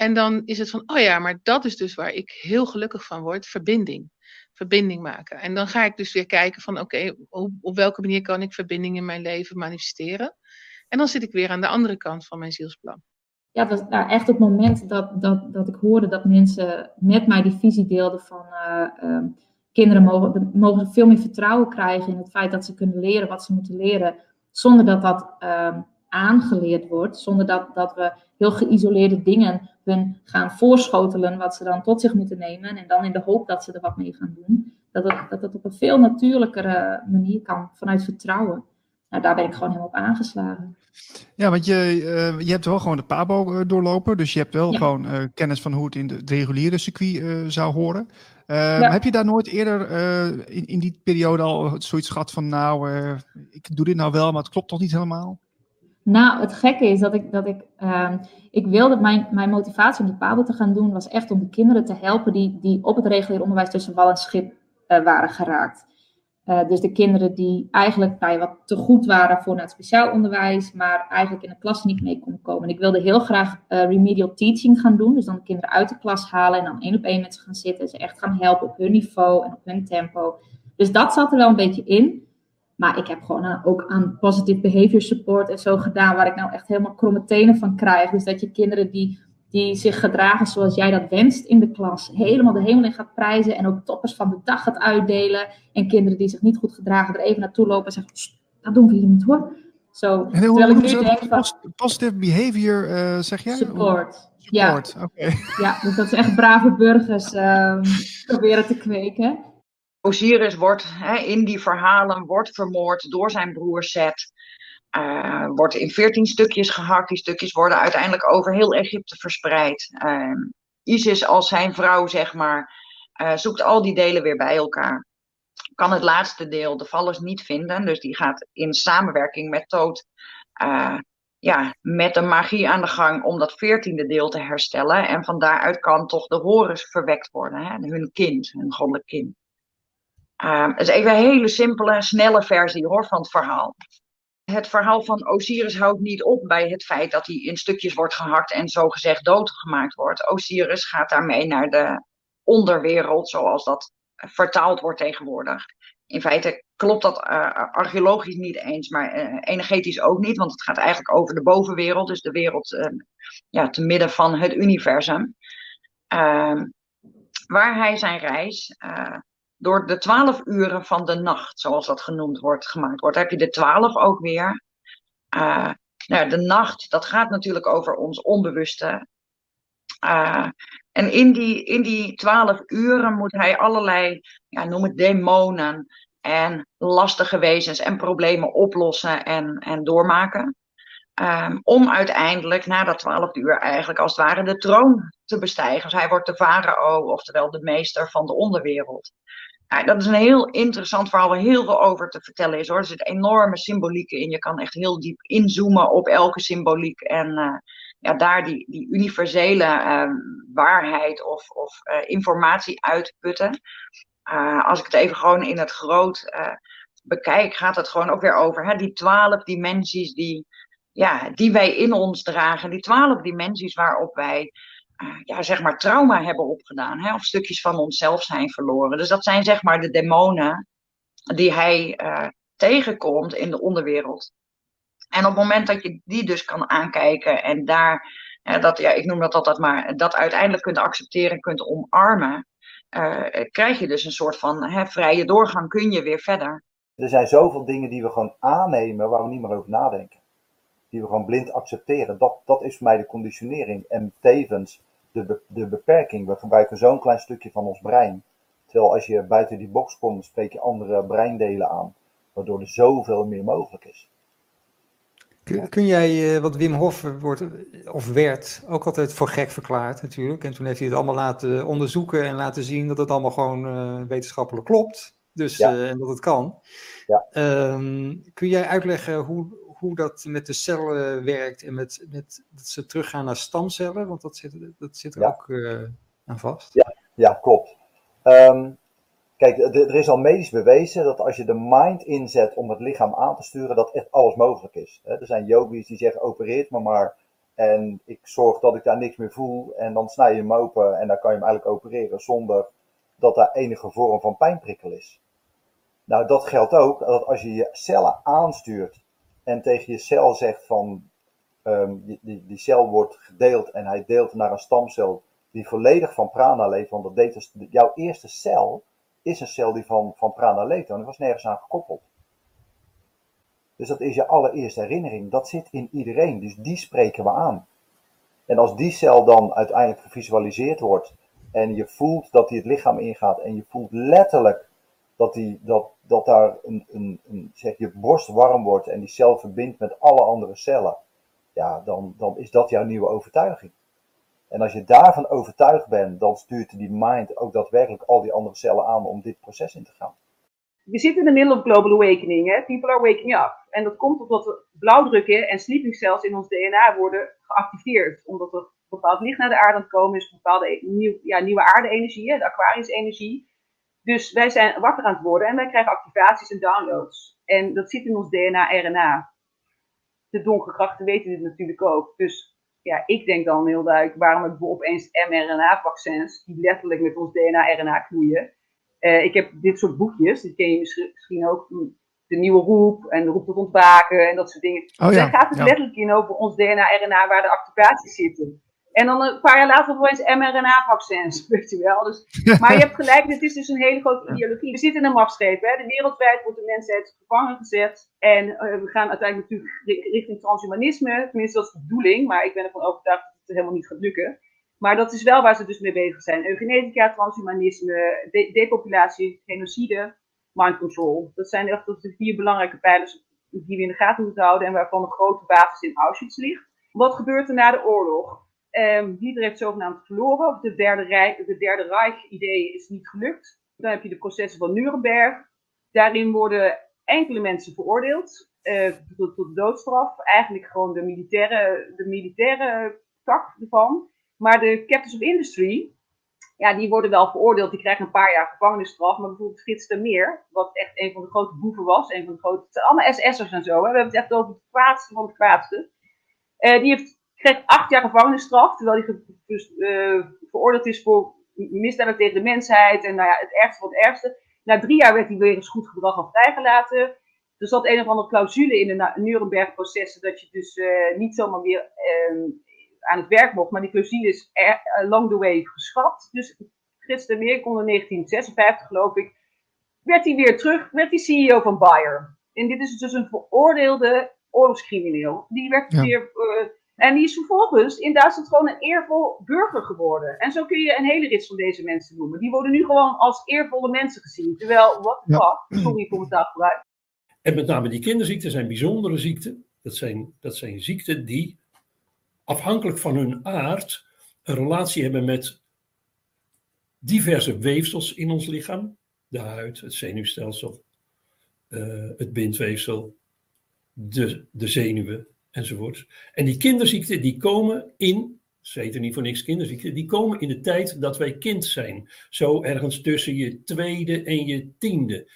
En dan is het van, oh ja, maar dat is dus waar ik heel gelukkig van word, verbinding. Verbinding maken. En dan ga ik dus weer kijken van, oké, op, op welke manier kan ik verbinding in mijn leven manifesteren? En dan zit ik weer aan de andere kant van mijn zielsplan. Ja, dat nou, echt het moment dat, dat, dat ik hoorde dat mensen met mij die visie deelden van uh, uh, kinderen mogen, mogen veel meer vertrouwen krijgen in het feit dat ze kunnen leren wat ze moeten leren, zonder dat dat uh, aangeleerd wordt, zonder dat, dat we heel geïsoleerde dingen hun gaan voorschotelen wat ze dan tot zich moeten nemen en dan in de hoop dat ze er wat mee gaan doen. Dat het, dat het op een veel natuurlijkere manier kan vanuit vertrouwen. Nou, daar ben ik gewoon helemaal op aangeslagen. Ja, want je, uh, je hebt wel gewoon de PABO uh, doorlopen. Dus je hebt wel ja. gewoon uh, kennis van hoe het in de, het reguliere circuit zou horen. Ja. Heb je daar nooit eerder in, in die periode al zoiets gehad van... nou, ik doe dit nou wel, maar het klopt toch niet helemaal? Nou, het gekke is dat ik... Dat ik, ehm, ik wilde, mijn, mijn motivatie om die PABO te gaan doen... was echt om de kinderen te helpen die, die op het regulier onderwijs tussen wal en schip waren geraakt. Uh, dus de kinderen die eigenlijk nou ja, wat te goed waren voor het speciaal onderwijs, maar eigenlijk in de klas niet mee konden komen. En ik wilde heel graag uh, remedial teaching gaan doen, dus dan de kinderen uit de klas halen en dan één op één met ze gaan zitten. Ze echt gaan helpen op hun niveau en op hun tempo. Dus dat zat er wel een beetje in. Maar ik heb gewoon uh, ook aan positive behavior support en zo gedaan, waar ik nou echt helemaal kromme tenen van krijg. Dus dat je kinderen die die zich gedragen zoals jij dat wenst in de klas, helemaal de hemel in gaat prijzen en ook toppers van de dag gaat uitdelen. En kinderen die zich niet goed gedragen er even naartoe lopen en zeggen, dat doen we hier niet hoor. Zo, en hoe, terwijl ik nu denk van... Positive behavior, uh, zeg jij? Support. Support, ja. Okay. Ja, dus dat ze echt brave burgers um, proberen te kweken. Osiris wordt hè, in die verhalen wordt vermoord door zijn broer Seth. Eh, wordt in veertien stukjes gehakt. Die stukjes worden uiteindelijk over heel Egypte verspreid. Uh, Isis als zijn vrouw, zeg maar, uh, zoekt al die delen weer bij elkaar. Kan het laatste deel, de vallers, niet vinden. Dus die gaat in samenwerking met Toot ja, met de magie aan de gang om dat veertiende deel te herstellen. En van daaruit kan toch de Horus verwekt worden, hè? hun kind, hun goddelijk kind. Uh, het is even een hele simpele, snelle versie hoor, van het verhaal. Het verhaal van Osiris houdt niet op bij het feit dat hij in stukjes wordt gehakt en zogezegd doodgemaakt wordt. Osiris gaat daarmee naar de onderwereld, zoals dat vertaald wordt tegenwoordig. In feite klopt dat uh, archeologisch niet eens, maar uh, energetisch ook niet, want het gaat eigenlijk over de bovenwereld, dus de wereld uh, ja, te midden van het universum. Ehm, waar hij zijn reis door de twaalf uren van de nacht, zoals dat genoemd wordt, gemaakt wordt. Heb je de twaalf ook weer. nou, de nacht, dat gaat natuurlijk over ons onbewuste. En in die, in die twaalf uren moet hij allerlei, ja, noem het demonen en lastige wezens en problemen oplossen en, en doormaken. Um, om uiteindelijk na dat twaalf uur eigenlijk als het ware de troon te bestijgen. Dus hij wordt de farao, oftewel de meester van de onderwereld. Nou, dat is een heel interessant verhaal waar heel veel over te vertellen is hoor. Er zit enorme symboliek in. Je kan echt heel diep inzoomen op elke symboliek. En uh, ja, daar die, die universele uh, waarheid of, of uh, informatie uitputten. Uh, als ik het even gewoon in het groot bekijk, gaat het gewoon ook weer over hè, die twaalf dimensies die, ja, die wij in ons dragen. Die twaalf dimensies waarop wij ja, zeg maar trauma hebben opgedaan. Hè, of stukjes van onszelf zijn verloren. Dus dat zijn zeg maar de demonen die hij tegenkomt in de onderwereld. En op het moment dat je die dus kan aankijken en daar, dat, ja, ik noem dat altijd maar, dat uiteindelijk kunt accepteren, kunt omarmen, uh, krijg je dus een soort van vrije doorgang, kun je weer verder. Er zijn zoveel dingen die we gewoon aannemen waar we niet meer over nadenken. Die we gewoon blind accepteren. Dat, dat is voor mij de conditionering en tevens de, de beperking. We gebruiken zo'n klein stukje van ons brein. Terwijl als je buiten die box komt, spreek je andere breindelen aan. Waardoor er zoveel meer mogelijk is. Kun, kun jij, uh, wat Wim Hof wordt, of werd, ook altijd voor gek verklaard natuurlijk. En toen heeft hij het allemaal laten onderzoeken en laten zien dat het allemaal gewoon uh, wetenschappelijk klopt. Dus, ja. uh, en dat het kan. Ja. Um, kun jij uitleggen hoe, hoe dat met de cellen werkt en met, met dat ze teruggaan naar stamcellen? Want dat zit, dat zit er ja. ook aan vast. Ja, ja klopt. Um, Kijk, er is al medisch bewezen dat als je de mind inzet om het lichaam aan te sturen, dat echt alles mogelijk is. Er zijn yogis die zeggen, opereert me maar en ik zorg dat ik daar niks meer voel en dan snij je hem open en dan kan je hem eigenlijk opereren zonder dat daar enige vorm van pijnprikkel is. Nou, dat geldt ook dat als je je cellen aanstuurt en tegen je cel zegt van, um, die, die, cel wordt gedeeld en hij deelt naar een stamcel die volledig van prana leeft, want dat deed dus jouw eerste cel is een cel die van, van prana leeft die was nergens aan gekoppeld. Dus dat is je allereerste herinnering. Dat zit in iedereen, dus die spreken we aan. En als die cel dan uiteindelijk gevisualiseerd wordt en je voelt dat die het lichaam ingaat en je voelt letterlijk dat, die, dat, dat daar een, een, een, zeg je borst warm wordt en die cel verbindt met alle andere cellen, ja, dan, dan is dat jouw nieuwe overtuiging. En als je daarvan overtuigd bent, dan stuurt die mind ook daadwerkelijk al die andere cellen aan om dit proces in te gaan. We zitten in de middle of global awakening. Hè? People are waking up. En dat komt omdat de blauwdrukken en sleeping cells in ons DNA worden geactiveerd. Omdat er bepaald licht naar de aarde aan het komen is, bepaalde nieuw, ja, nieuwe aarde-energie, de Aquarius-energie. Dus wij zijn wakker aan het worden en wij krijgen activaties en downloads. En dat zit in ons DNA-RNA. De donkere krachten weten dit natuurlijk ook. Dus ja, ik denk dan heel duidelijk, waarom hebben we opeens mRNA-vaccins die letterlijk met ons DNA-RNA knoeien? Uh, ik heb dit soort boekjes, die ken je misschien ook, de nieuwe roep en de roep tot ontwaken en dat soort dingen. Oh, ja. Daar gaat het ja. letterlijk in over ons DNA-RNA waar de activaties zitten. En dan een paar jaar later opeens mRNA-vaccins, weet je wel. Dus, maar je hebt gelijk, dit is dus een hele grote ideologie. We zitten in een machtsgreep, hè. De wereldwijd wordt de mensheid gevangen gezet. En uh, we gaan uiteindelijk natuurlijk richting transhumanisme. Tenminste, dat is de bedoeling, maar ik ben ervan overtuigd dat het helemaal niet gaat lukken. Maar dat is wel waar ze dus mee bezig zijn. Eugenetica, transhumanisme, de- depopulatie, genocide, mind control. Dat zijn echt de vier belangrijke pijlers die we in de gaten moeten houden en waarvan de grote basis in Auschwitz ligt. Wat gebeurt er na de oorlog? Ehm Hitler heeft zogenaamd verloren. De derde, Rijk, de derde Reich-idee is niet gelukt. Dan heb je de processen van Nuremberg. Daarin worden enkele mensen veroordeeld eh, tot, tot doodstraf. Eigenlijk gewoon de militaire, de militaire tak ervan. Maar de captains of industry, ja, die worden wel veroordeeld. Die krijgen een paar jaar gevangenisstraf. Maar bijvoorbeeld Frits Termeer, wat echt een van de grote boeven was. Een van de grote, het zijn allemaal SS'ers en zo. Hè. We hebben het echt over het kwaadste van het kwaadste. Eh, die heeft, kreeg acht jaar gevangenisstraf. Terwijl hij dus, eh, veroordeeld is voor misdaden tegen de mensheid. En nou ja, het ergste van het ergste. Na drie jaar werd hij weer eens goed gedrag al vrijgelaten. Er zat een of andere clausule in de Nuremberg-processen. Dat je dus eh, niet zomaar weer ehm, aan het werk mocht. Maar die clausule is er, along the way geschrapt. Dus de Meer kon in 1956, geloof ik, werd hij weer terug, werd hij CEO van Bayer. En dit is dus een veroordeelde oorlogscrimineel. Die werd Ja. weer. En die is vervolgens in Duitsland gewoon een eervol burger geworden. En zo kun je een hele rits van deze mensen noemen. Die worden nu gewoon als eervolle mensen gezien. Terwijl, wat the fuck, sorry voor mijn taalgebruik. En met name die kinderziekten zijn bijzondere ziekten. Dat zijn, dat zijn ziekten die afhankelijk van hun aard een relatie hebben met diverse weefsels in ons lichaam. De huid, het zenuwstelsel, eh, het bindweefsel, de, de zenuwen enzovoort. En die kinderziekten die komen in, ze heten niet voor niks kinderziekten, die komen in de tijd dat wij kind zijn. Zo ergens tussen je tweede en je tiende.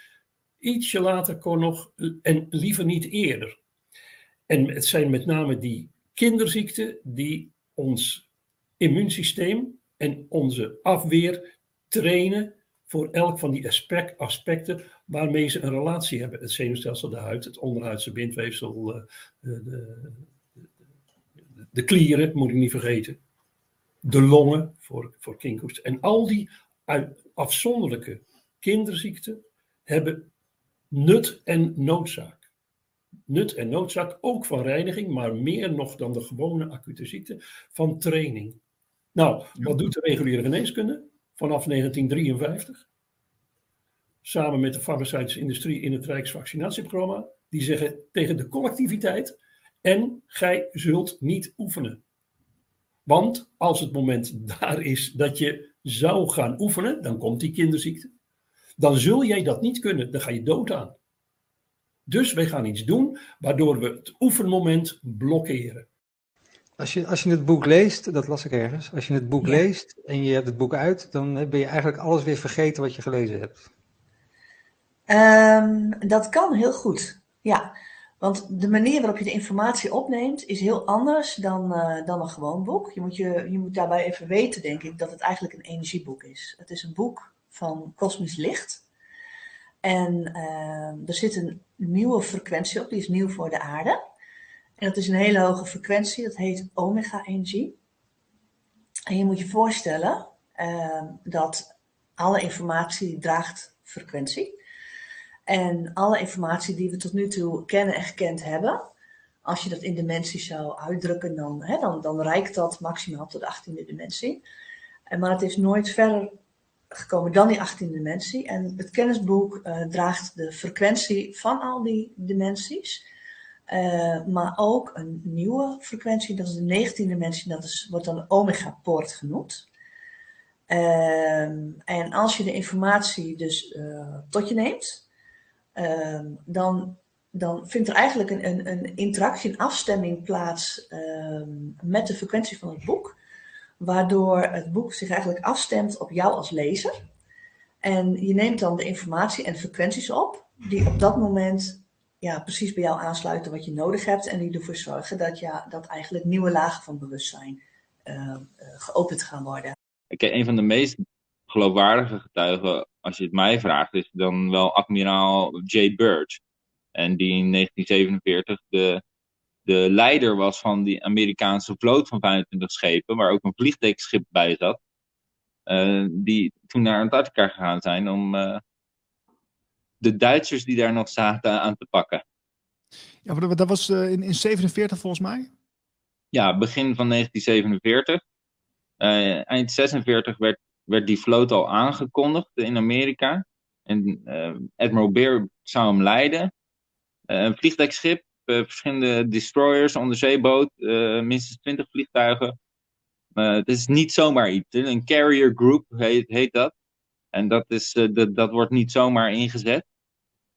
Ietsje later kon nog, en liever niet eerder. En het zijn met name die kinderziekten die ons immuunsysteem en onze afweer trainen voor elk van die aspect- aspecten waarmee ze een relatie hebben. Het zenuwstelsel, de huid, het onderhuidse bindweefsel, eh, de, de, de, klieren, moet ik niet vergeten. De longen voor, voor kinkhoest. En al die afzonderlijke kinderziekten hebben nut en noodzaak nut en noodzaak ook van reiniging, maar meer nog dan de gewone acute ziekte, van training. Nou, wat doet de reguliere geneeskunde vanaf 1953? Samen met de farmaceutische industrie in het Rijksvaccinatieprogramma. Die zeggen tegen de collectiviteit: en gij zult niet oefenen. Want als het moment daar is dat je zou gaan oefenen, dan komt die kinderziekte. Dan zul jij dat niet kunnen, dan ga je dood aan. Dus wij gaan iets doen waardoor we het oefenmoment blokkeren. Als je, als je het boek leest, dat las ik ergens, als je het boek leest en je hebt het boek uit, dan ben je eigenlijk alles weer vergeten wat je gelezen hebt. Ehm, dat kan heel goed, ja. Want de manier waarop je de informatie opneemt is heel anders dan, eh, dan een gewoon boek. Je moet, je, je moet daarbij even weten, denk ik, dat het eigenlijk een energieboek is. Het is een boek van kosmisch licht. En ehm, er zit een nieuwe frequentie op, die is nieuw voor de aarde. En dat is een hele hoge frequentie, dat heet omega-energie. En je moet je voorstellen ehm, dat alle informatie draagt frequentie. En alle informatie die we tot nu toe kennen en gekend hebben, als je dat in dimensies zou uitdrukken, dan, hè, dan, dan reikt dat maximaal tot de 18e dimensie. En, maar het is nooit verder gekomen dan die 18e dimensie. En het kennisboek eh, draagt de frequentie van al die dimensies. Eh, maar ook een nieuwe frequentie, dat is de 19e dimensie, dat wordt dan de omega-poort genoemd. Ehm, en als je de informatie dus eh, tot je neemt, ehm, dan, dan vindt er eigenlijk een, een, een interactie, een afstemming plaats ehm, met de frequentie van het boek. Waardoor het boek zich eigenlijk afstemt op jou als lezer. En je neemt dan de informatie en frequenties op, die op dat moment ja, precies bij jou aansluiten wat je nodig hebt. En die ervoor zorgen dat, ja, dat eigenlijk nieuwe lagen van bewustzijn eh, eh, geopend gaan worden. Ik, een van de meest geloofwaardige getuigen, als je het mij vraagt, is dan wel admiraal J. Bird. En die in 1947 de, de leider was van die Amerikaanse vloot van 25 schepen, waar ook een vliegdekschip bij zat. eh, die toen naar Antarctica gegaan zijn om de Duitsers die daar nog zaten aan te pakken. Ja, maar dat- was eh, in, in 47 volgens mij. Ja, begin van 1947. Eh, eind 46 werd, werd die vloot al aangekondigd in Amerika. En eh, Admiral Beer zou hem leiden. Een vliegdekschip, verschillende destroyers, onderzeeboot, minstens 20 vliegtuigen. Het is niet zomaar iets. Een carrier group heet, heet dat. En dat, is, dat, dat wordt niet zomaar ingezet.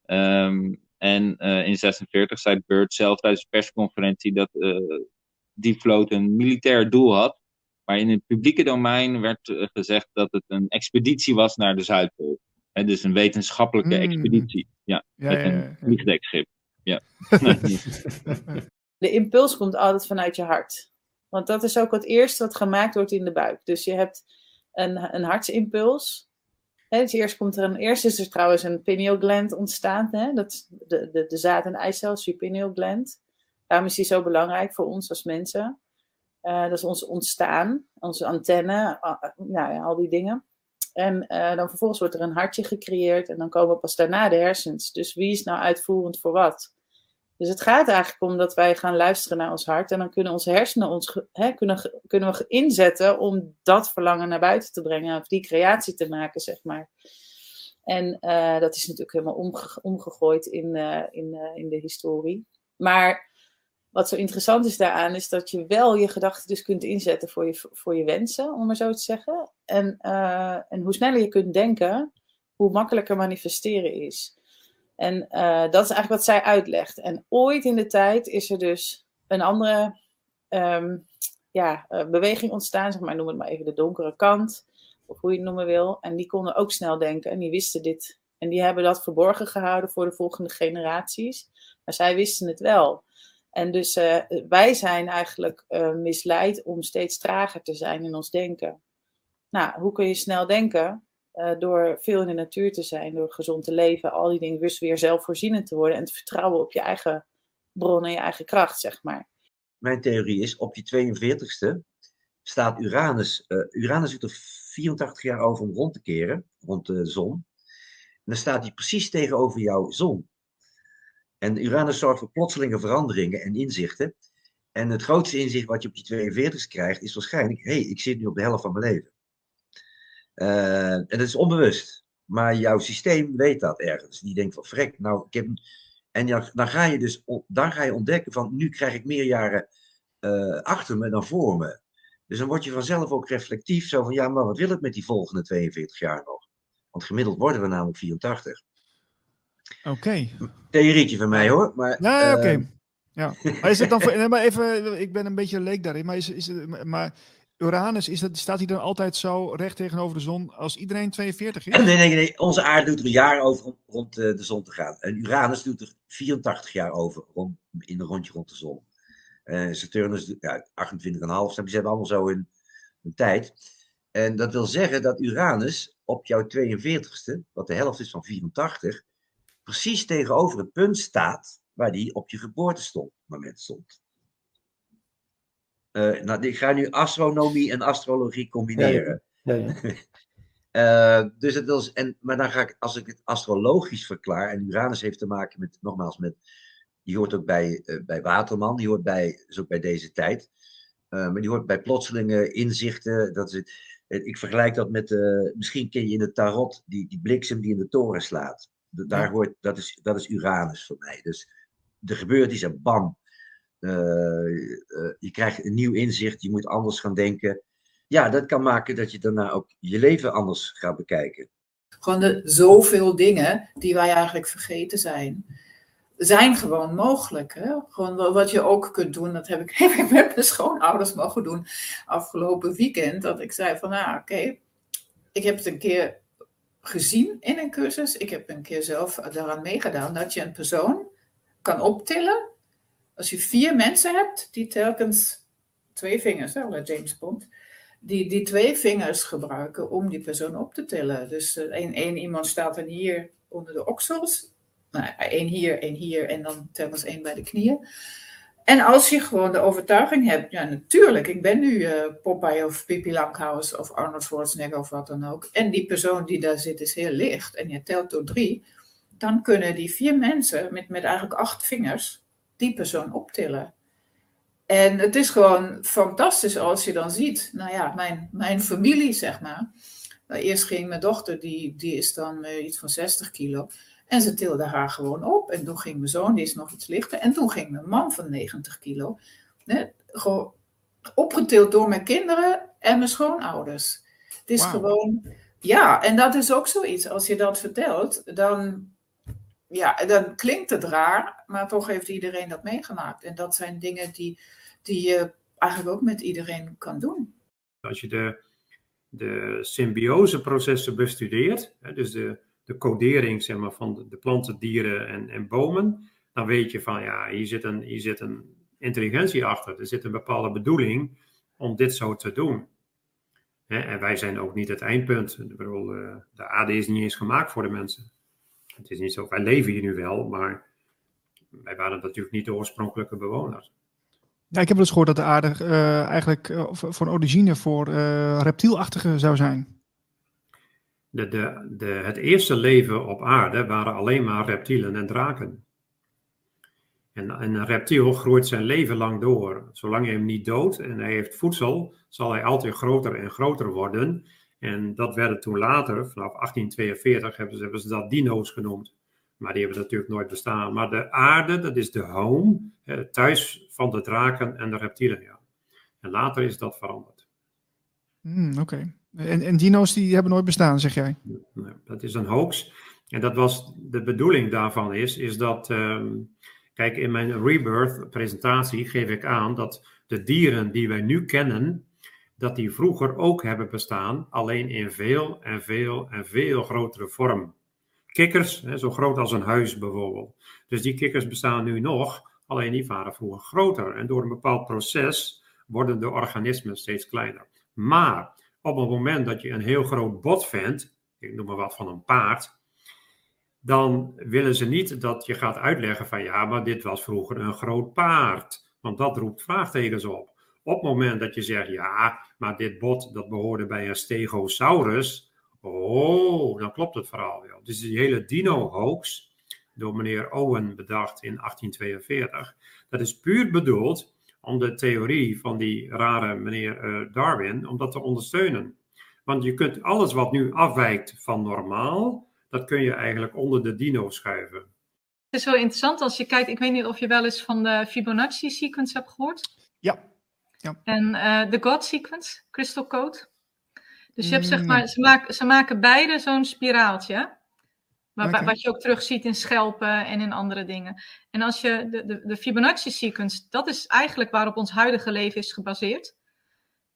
Ehm, en eh, in 46 zei Byrd zelf tijdens de persconferentie dat eh, die vloot een militair doel had. Maar in het publieke domein werd eh, gezegd dat het een expeditie was naar de Zuidpool. Hè, dus een wetenschappelijke Mm. expeditie. Ja, Ja, met ja, een ja, vliegdekschip. Ja. De impuls komt altijd vanuit je hart. Want dat is ook het eerste wat gemaakt wordt in de buik. Dus je hebt een, een hartsimpuls. Dus eerst, komt er een, eerst is er trouwens een pineal gland ontstaan. Hè? Dat de, de, de zaad- en eicel, pineal gland. Daarom is die zo belangrijk voor ons als mensen. Eh, dat is ons ontstaan, onze antenne, nou ja, al die dingen. En eh, dan vervolgens wordt er een hartje gecreëerd en dan komen pas daarna de hersens. Dus wie is nou uitvoerend voor wat? Dus het gaat eigenlijk om dat wij gaan luisteren naar ons hart en dan kunnen onze hersenen ons hè, kunnen, kunnen we inzetten om dat verlangen naar buiten te brengen of die creatie te maken, zeg maar. En eh, dat is natuurlijk helemaal omge- omgegooid in, eh, in, eh, in de historie. Maar wat zo interessant is daaraan, is dat je wel je gedachten dus kunt inzetten voor je, voor je wensen, om maar zo te zeggen. En, en hoe sneller je kunt denken, hoe makkelijker manifesteren is. En eh, dat is eigenlijk wat zij uitlegt. En ooit in de tijd is er dus een andere ehm, ja, eh, beweging ontstaan, zeg maar, noem het maar even de donkere kant, of hoe je het noemen wil. En die konden ook snel denken en die wisten dit. En die hebben dat verborgen gehouden voor de volgende generaties. Maar zij wisten het wel. En dus eh, wij zijn eigenlijk misleid om steeds trager te zijn in ons denken. Nou, hoe kun je snel denken? Eh, door veel in de natuur te zijn, door gezond te leven, al die dingen, dus weer zelfvoorzienend te worden en te vertrouwen op je eigen bron en je eigen kracht, zeg maar. Mijn theorie is, op je 42ste staat Uranus. eh, Uranus doet er 84 jaar over om rond te keren, rond de zon. En dan staat hij precies tegenover jouw zon. En Uranus zorgt voor plotselinge veranderingen en inzichten. En het grootste inzicht wat je op je 42 krijgt, is waarschijnlijk: hé, hey, ik zit nu op de helft van mijn leven. Eh, en dat is onbewust. Maar jouw systeem weet dat ergens. Die denkt van, vrek, nou, ik heb... En ja, dan ga je dus dan ga je ontdekken van, nu krijg ik meer jaren eh, achter me dan voor me. Dus dan word je vanzelf ook reflectief, zo van, ja, maar wat wil ik met die volgende 42 jaar nog? Want gemiddeld worden we namelijk 84. Oké. Theorietje van mij hoor, maar... Ja, oké. eh, Ja. Maar is het dan voor, nee, maar even, ik ben een beetje leek daarin, maar, is, is het, maar Uranus, is dat, staat hij dan altijd zo recht tegenover de zon als iedereen 42 is? Nee, nee, nee. Onze aarde doet er een jaar over om rond eh, de zon te gaan. En Uranus doet er 84 jaar over rond, in een rondje rond de zon. Eh Saturnus ja, 28,5. snap je? Ze hebben allemaal zo hun, hun tijd. En dat wil zeggen dat Uranus op jouw 42ste, wat de helft is van 84, precies tegenover het punt staat waar die op je geboortemoment stond. Eh, nou, ik ga nu astronomie en astrologie combineren. Ja, ja. Eh, dus het z- en, maar dan ga ik, als ik het astrologisch verklaar, en Uranus heeft te maken met, nogmaals, met, die hoort ook bij, eh, bij Waterman, die hoort bij, is ook bij deze tijd, maar die hoort bij plotselinge inzichten. Dat is het, ik vergelijk dat met, misschien ken je in het tarot, die, die bliksem die in de toren slaat. Daar hoort, dat, is, dat is Uranus voor mij. Dus er gebeurt iets en bam. Eh, eh, je krijgt een nieuw inzicht, je moet anders gaan denken. Ja, dat kan maken dat je daarna ook je leven anders gaat bekijken. Gewoon de zoveel dingen die wij eigenlijk vergeten zijn, zijn gewoon mogelijk. Hè? Gewoon wa- wat je ook kunt doen, dat heb ik, heb ik met mijn schoonouders mogen doen afgelopen weekend. Dat ik zei van, nou oké, ik heb het een keer gezien in een cursus. Ik heb een keer zelf daaraan meegedaan dat je een persoon kan optillen. Als je vier mensen hebt die telkens twee vingers, hè, James Bond, die, die twee vingers gebruiken om die persoon op te tillen. Dus eh, één, één iemand staat dan hier onder de oksels, nou, één hier, één hier en dan telkens één bij de knieën. En als je gewoon de overtuiging hebt, ja natuurlijk, ik ben nu eh Popeye of Pippi Langkous of Arnold Schwarzenegger of wat dan ook. En die persoon die daar zit is heel licht en je telt door drie. Dan kunnen die vier mensen met, met eigenlijk acht vingers die persoon optillen. En het is gewoon fantastisch als je dan ziet, nou ja, mijn, mijn familie, zeg maar. Nou, eerst ging mijn dochter, die, die is dan eh, iets van 60 kilo. En ze tilde haar gewoon op. En toen ging mijn zoon, die is nog iets lichter. En toen ging mijn man van 90 kilo. Hè, gewoon opgetild door mijn kinderen en mijn schoonouders. Het is gewoon, ja, en dat is ook zoiets. Als je dat vertelt, dan, ja, dan klinkt het raar, maar toch heeft iedereen dat meegemaakt. En dat zijn dingen die, die je eigenlijk ook met iedereen kan doen. Als je de, de symbioseprocessen bestudeert, dus de, de codering zeg maar, van de, planten, dieren en, en bomen, dan weet je van ja, hier zit, een, hier zit een intelligentie achter. Er zit een bepaalde bedoeling om dit zo te doen. En wij zijn ook niet het eindpunt. Ik eh, de aarde is niet eens gemaakt voor de mensen. Het is niet zo, wij leven hier nu wel, maar wij waren natuurlijk niet de oorspronkelijke bewoners. Ja, ik heb wel eens gehoord dat de aarde eh, eigenlijk eh, v- van origine voor eh reptielachtige zou zijn. De, de, de, het eerste leven op aarde waren alleen maar reptielen en draken. En, en een reptiel groeit zijn leven lang door. Zolang je hem niet doodt en hij heeft voedsel, zal hij altijd groter en groter worden. En dat werden toen later, vanaf 1842, hebben ze, hebben ze dat dino's genoemd. Maar die hebben natuurlijk nooit bestaan. Maar de aarde, dat is de home, het thuis van de draken en de reptielen. Ja. En later is dat veranderd. Hmm, Oké. En, en dino's die hebben nooit bestaan, zeg jij? Nee, dat is een hoax. En dat was de bedoeling daarvan is, is dat, ehm, kijk, in mijn Rebirth presentatie geef ik aan dat de dieren die wij nu kennen, dat die vroeger ook hebben bestaan, alleen in veel en veel en veel grotere vorm. Kikkers, zo groot als een huis bijvoorbeeld. Dus die kikkers bestaan nu nog, alleen die waren vroeger groter. En door een bepaald proces worden de organismen steeds kleiner. Maar op het moment dat je een heel groot bot vindt, ik noem maar wat van een paard, dan willen ze niet dat je gaat uitleggen van ja, maar dit was vroeger een groot paard. Want dat roept vraagtekens op. Op het moment dat je zegt ja, maar dit bot dat behoorde bij een stegosaurus, oh, dan klopt het verhaal wel. Dus die hele dino-hoax, door meneer Owen bedacht in 1842, dat is puur bedoeld om de theorie van die rare meneer eh, Darwin, om dat te ondersteunen. Want je kunt alles wat nu afwijkt van normaal, dat kun je eigenlijk onder de dino schuiven. Het is wel interessant als je kijkt, ik weet niet of je wel eens van de Fibonacci sequence hebt gehoord. Ja. Ja. En eh, de God sequence, Crystal Code. Dus je hebt zeg Mm. maar, ze maken, ze maken beide zo'n spiraaltje. Waar. Wat je ook terug ziet in schelpen en in andere dingen. En als je de, de, de Fibonacci sequence, dat is eigenlijk waarop ons huidige leven is gebaseerd.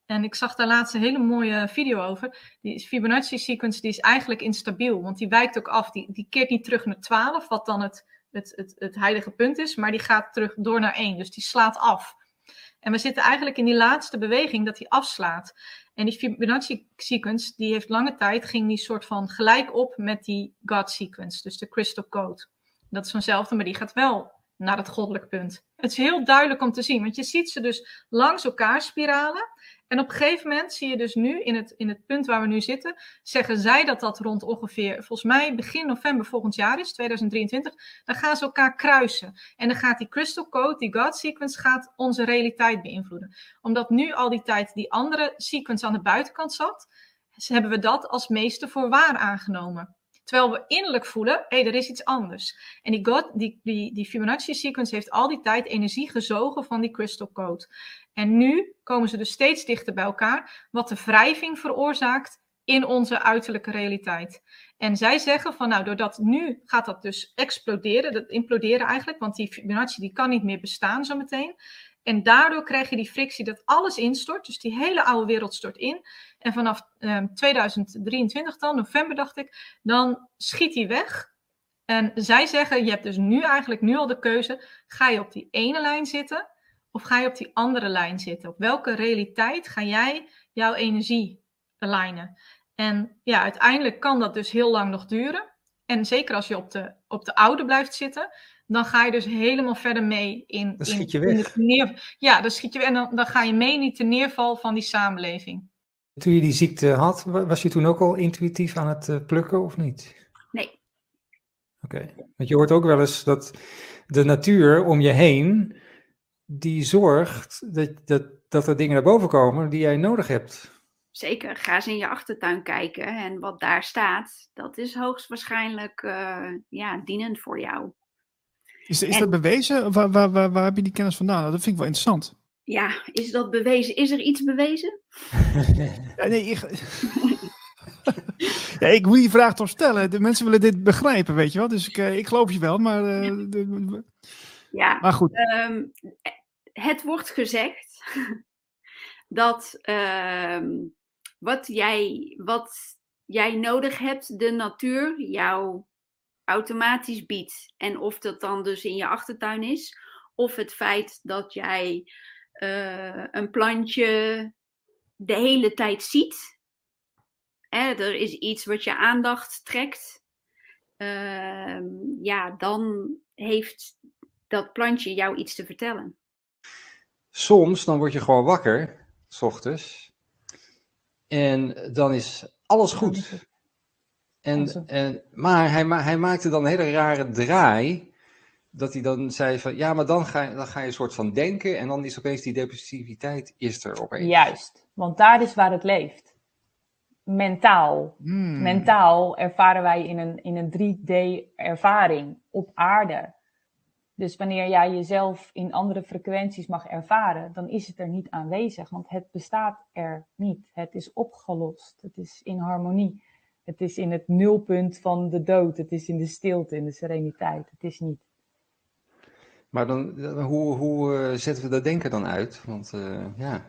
En ik zag daar laatst een hele mooie video over. Die Fibonacci sequence die is eigenlijk instabiel, want die wijkt ook af. Die, die keert niet terug naar 12, wat dan het, het, het, het heilige punt is, maar die gaat terug door naar 1. Dus die slaat af. En we zitten eigenlijk in die laatste beweging dat die afslaat. En die Fibonacci sequence, die heeft lange tijd, ging die soort van gelijk op met die God sequence, dus de crystal code. Dat is vanzelfde, maar die gaat wel naar het goddelijk punt. Het is heel duidelijk om te zien, want je ziet ze dus langs elkaar spiralen. En op een gegeven moment zie je dus nu in het, in het punt waar we nu zitten, zeggen zij dat dat rond ongeveer, volgens mij begin november volgend jaar is, 2023, dan gaan ze elkaar kruisen. En dan gaat die crystal code, die God sequence, gaat onze realiteit beïnvloeden. Omdat nu al die tijd die andere sequence aan de buitenkant zat, hebben we dat als meeste voor waar aangenomen. Terwijl we innerlijk voelen, hé, er is iets anders. En die, God, die, die, die Fibonacci sequence heeft al die tijd energie gezogen van die crystal code. En nu komen ze dus steeds dichter bij elkaar, wat de wrijving veroorzaakt in onze uiterlijke realiteit. En zij zeggen van nou, doordat nu gaat dat dus exploderen, dat imploderen eigenlijk, want die Fibonacci die kan niet meer bestaan zometeen. En daardoor krijg je die frictie dat alles instort, dus die hele oude wereld stort in. En vanaf ehm, 2023 dan, november dacht ik, dan schiet die weg. En zij zeggen, je hebt dus nu eigenlijk nu al de keuze, ga je op die ene lijn zitten of ga je op die andere lijn zitten? Op welke realiteit ga jij jouw energie alignen? En ja, uiteindelijk kan dat dus heel lang nog duren. En zeker als je op de, op de oude blijft zitten, dan ga je dus helemaal verder mee in. Dan in- schiet je in weg. de neer, ja, dan schiet je weg en dan, dan ga je mee in die neerval van die samenleving. Toen je die ziekte had, wa- was je toen ook al intuïtief aan het eh, plukken of niet? Nee. Oké. Want je hoort ook wel eens dat de natuur om je heen, die zorgt dat, dat, dat er dingen naar boven komen die jij nodig hebt. Zeker, ga eens in je achtertuin kijken en wat daar staat, dat is hoogstwaarschijnlijk uh, ja, dienend voor jou. Is, is dat bewezen? Waar, waar, waar, waar heb je die kennis vandaan? Dat vind ik wel interessant. Ja, is dat bewezen? Is er iets bewezen? ja, nee, ik... ja, ik moet die vraag toch stellen. De mensen willen dit begrijpen, weet je wel. Dus ik, uh, ik geloof je wel, maar... Uh, de... ja, maar goed. Um, het wordt gezegd dat uh, wat, jij, wat jij nodig hebt, de natuur jou automatisch biedt. En of dat dan dus in je achtertuin is, of het feit dat jij uh, een plantje de hele tijd ziet. Hè, er is iets wat je aandacht trekt. Uh, ja, dan heeft dat plantje jou iets te vertellen. Soms dan word je gewoon wakker, s ochtends. En dan is alles goed. En, en, maar hij, hij maakte dan een hele rare draai dat hij dan zei van ja, maar dan ga, dan ga je een soort van denken en dan is opeens die depressiviteit is er opeens. Juist, want daar is waar het leeft. Mentaal. Hmm. Mentaal ervaren wij in een, in een 3D-ervaring op aarde. Dus wanneer jij jezelf in andere frequenties mag ervaren, dan is het er niet aanwezig, want het bestaat er niet. Het is opgelost, het is in harmonie. Het is in het nulpunt van de dood, het is in de stilte, in de sereniteit. Het is niet. Maar dan, hoe, hoe uh, zetten we dat denken dan uit? Want uh, ja.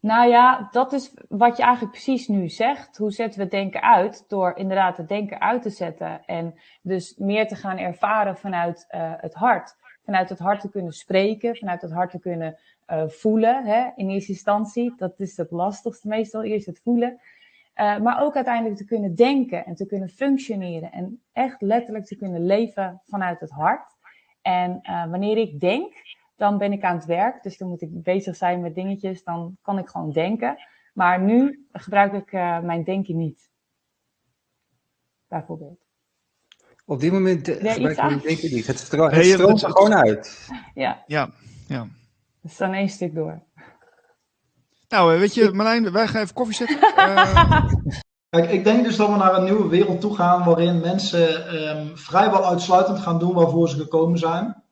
Nou ja, dat is wat je eigenlijk precies nu zegt. Hoe zetten we het denken uit? Door inderdaad het denken uit te zetten. En dus meer te gaan ervaren vanuit uh, het hart. Vanuit het hart te kunnen spreken, vanuit het hart te kunnen voelen. Hè, in eerste instantie, dat is het lastigste meestal, eerst het voelen. maar ook uiteindelijk te kunnen denken en te kunnen functioneren. En echt letterlijk te kunnen leven vanuit het hart. En uh, wanneer ik denk, dan ben ik aan het werk. Dus dan moet ik bezig zijn met dingetjes. Dan kan ik gewoon denken. Maar nu gebruik ik mijn denken niet. Bijvoorbeeld. Op dit moment gebruik aan? het denken niet. Het, stro het Nee, stroomt het- er gewoon uit. Ja, Ja, ja. dus dan één stuk door. Nou, eh, weet je, Marlijn, wij gaan even koffie zetten. Eh, Kijk, ik denk dus dat we naar een nieuwe wereld toe gaan waarin mensen ehm, vrijwel uitsluitend gaan doen waarvoor ze gekomen zijn.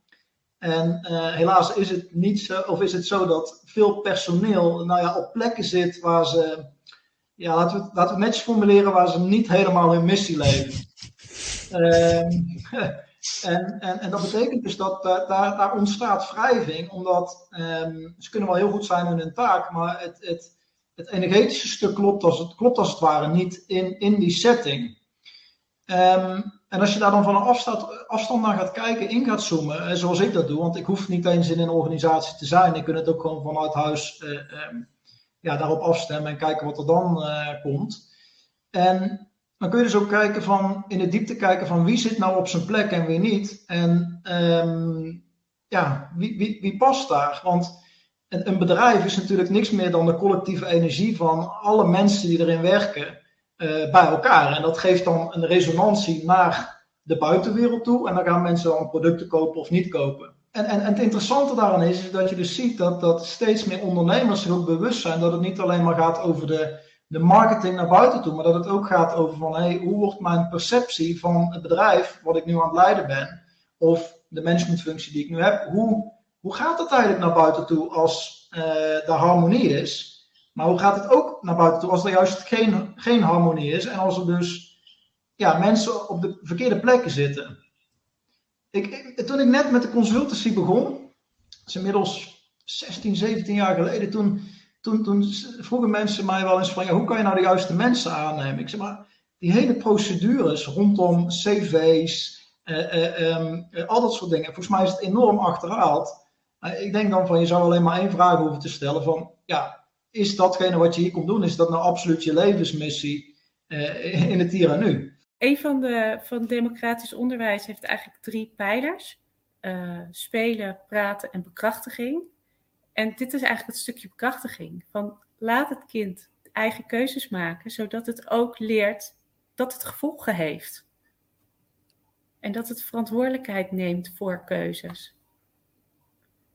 En eh, helaas is het niet zo, of is het zo dat veel personeel nou ja, op plekken zit waar ze, ja, laten we, laten we het netjes formuleren, waar ze niet helemaal hun missie leven. Ehm, en, en, en dat betekent dus dat daar, daar, daar ontstaat wrijving, omdat ehm, ze kunnen wel heel goed zijn in hun taak, maar het, het, het energetische stuk klopt als het, klopt als het ware niet in, in die setting. Ehm, en als je daar dan van een afstand, afstand naar gaat kijken, in gaat zoomen, eh, zoals ik dat doe, want ik hoef niet eens in een organisatie te zijn, ik kan het ook gewoon vanuit huis eh, ja, daarop afstemmen en kijken wat er dan eh, komt. En dan kun je dus ook kijken van, in de diepte kijken van wie zit nou op zijn plek en wie niet. En ehm, ja, wie, wie, wie past daar? Want een, een bedrijf is natuurlijk niks meer dan de collectieve energie van alle mensen die erin werken eh, bij elkaar. En dat geeft dan een resonantie naar de buitenwereld toe. En dan gaan mensen dan producten kopen of niet kopen. En, en, en het interessante daaraan is, is dat je dus ziet dat, dat steeds meer ondernemers zich ook bewust zijn dat het niet alleen maar gaat over de, de marketing naar buiten toe, maar dat het ook gaat over van hey, hoe wordt mijn perceptie van het bedrijf wat ik nu aan het leiden ben, of de managementfunctie die ik nu heb, hoe, hoe gaat het eigenlijk naar buiten toe als daar harmonie is? Maar hoe gaat het ook naar buiten toe als er juist geen, geen harmonie is en als er dus ja, mensen op de verkeerde plekken zitten? Ik, ik- toen ik net met de consultancy begon, dat is inmiddels 16, 17 jaar geleden, toen, toen, vroegen mensen mij wel eens van, hoe kan je nou de juiste mensen aannemen? Ik zeg maar, die hele procedures rondom cv's, eh, eh, ehm, eh, al dat soort dingen, volgens mij is het enorm achterhaald. Ik denk dan van, je zou alleen maar één vraag hoeven te stellen van, ja, is datgene wat je hier komt doen, is dat nou absoluut je levensmissie in het hier en nu? Een van de van democratisch onderwijs heeft eigenlijk drie pijlers: spelen, praten en bekrachtiging. En dit is eigenlijk het stukje bekrachtiging. Van laat het kind eigen keuzes maken, zodat het ook leert dat het gevolgen heeft. En dat het verantwoordelijkheid neemt voor keuzes.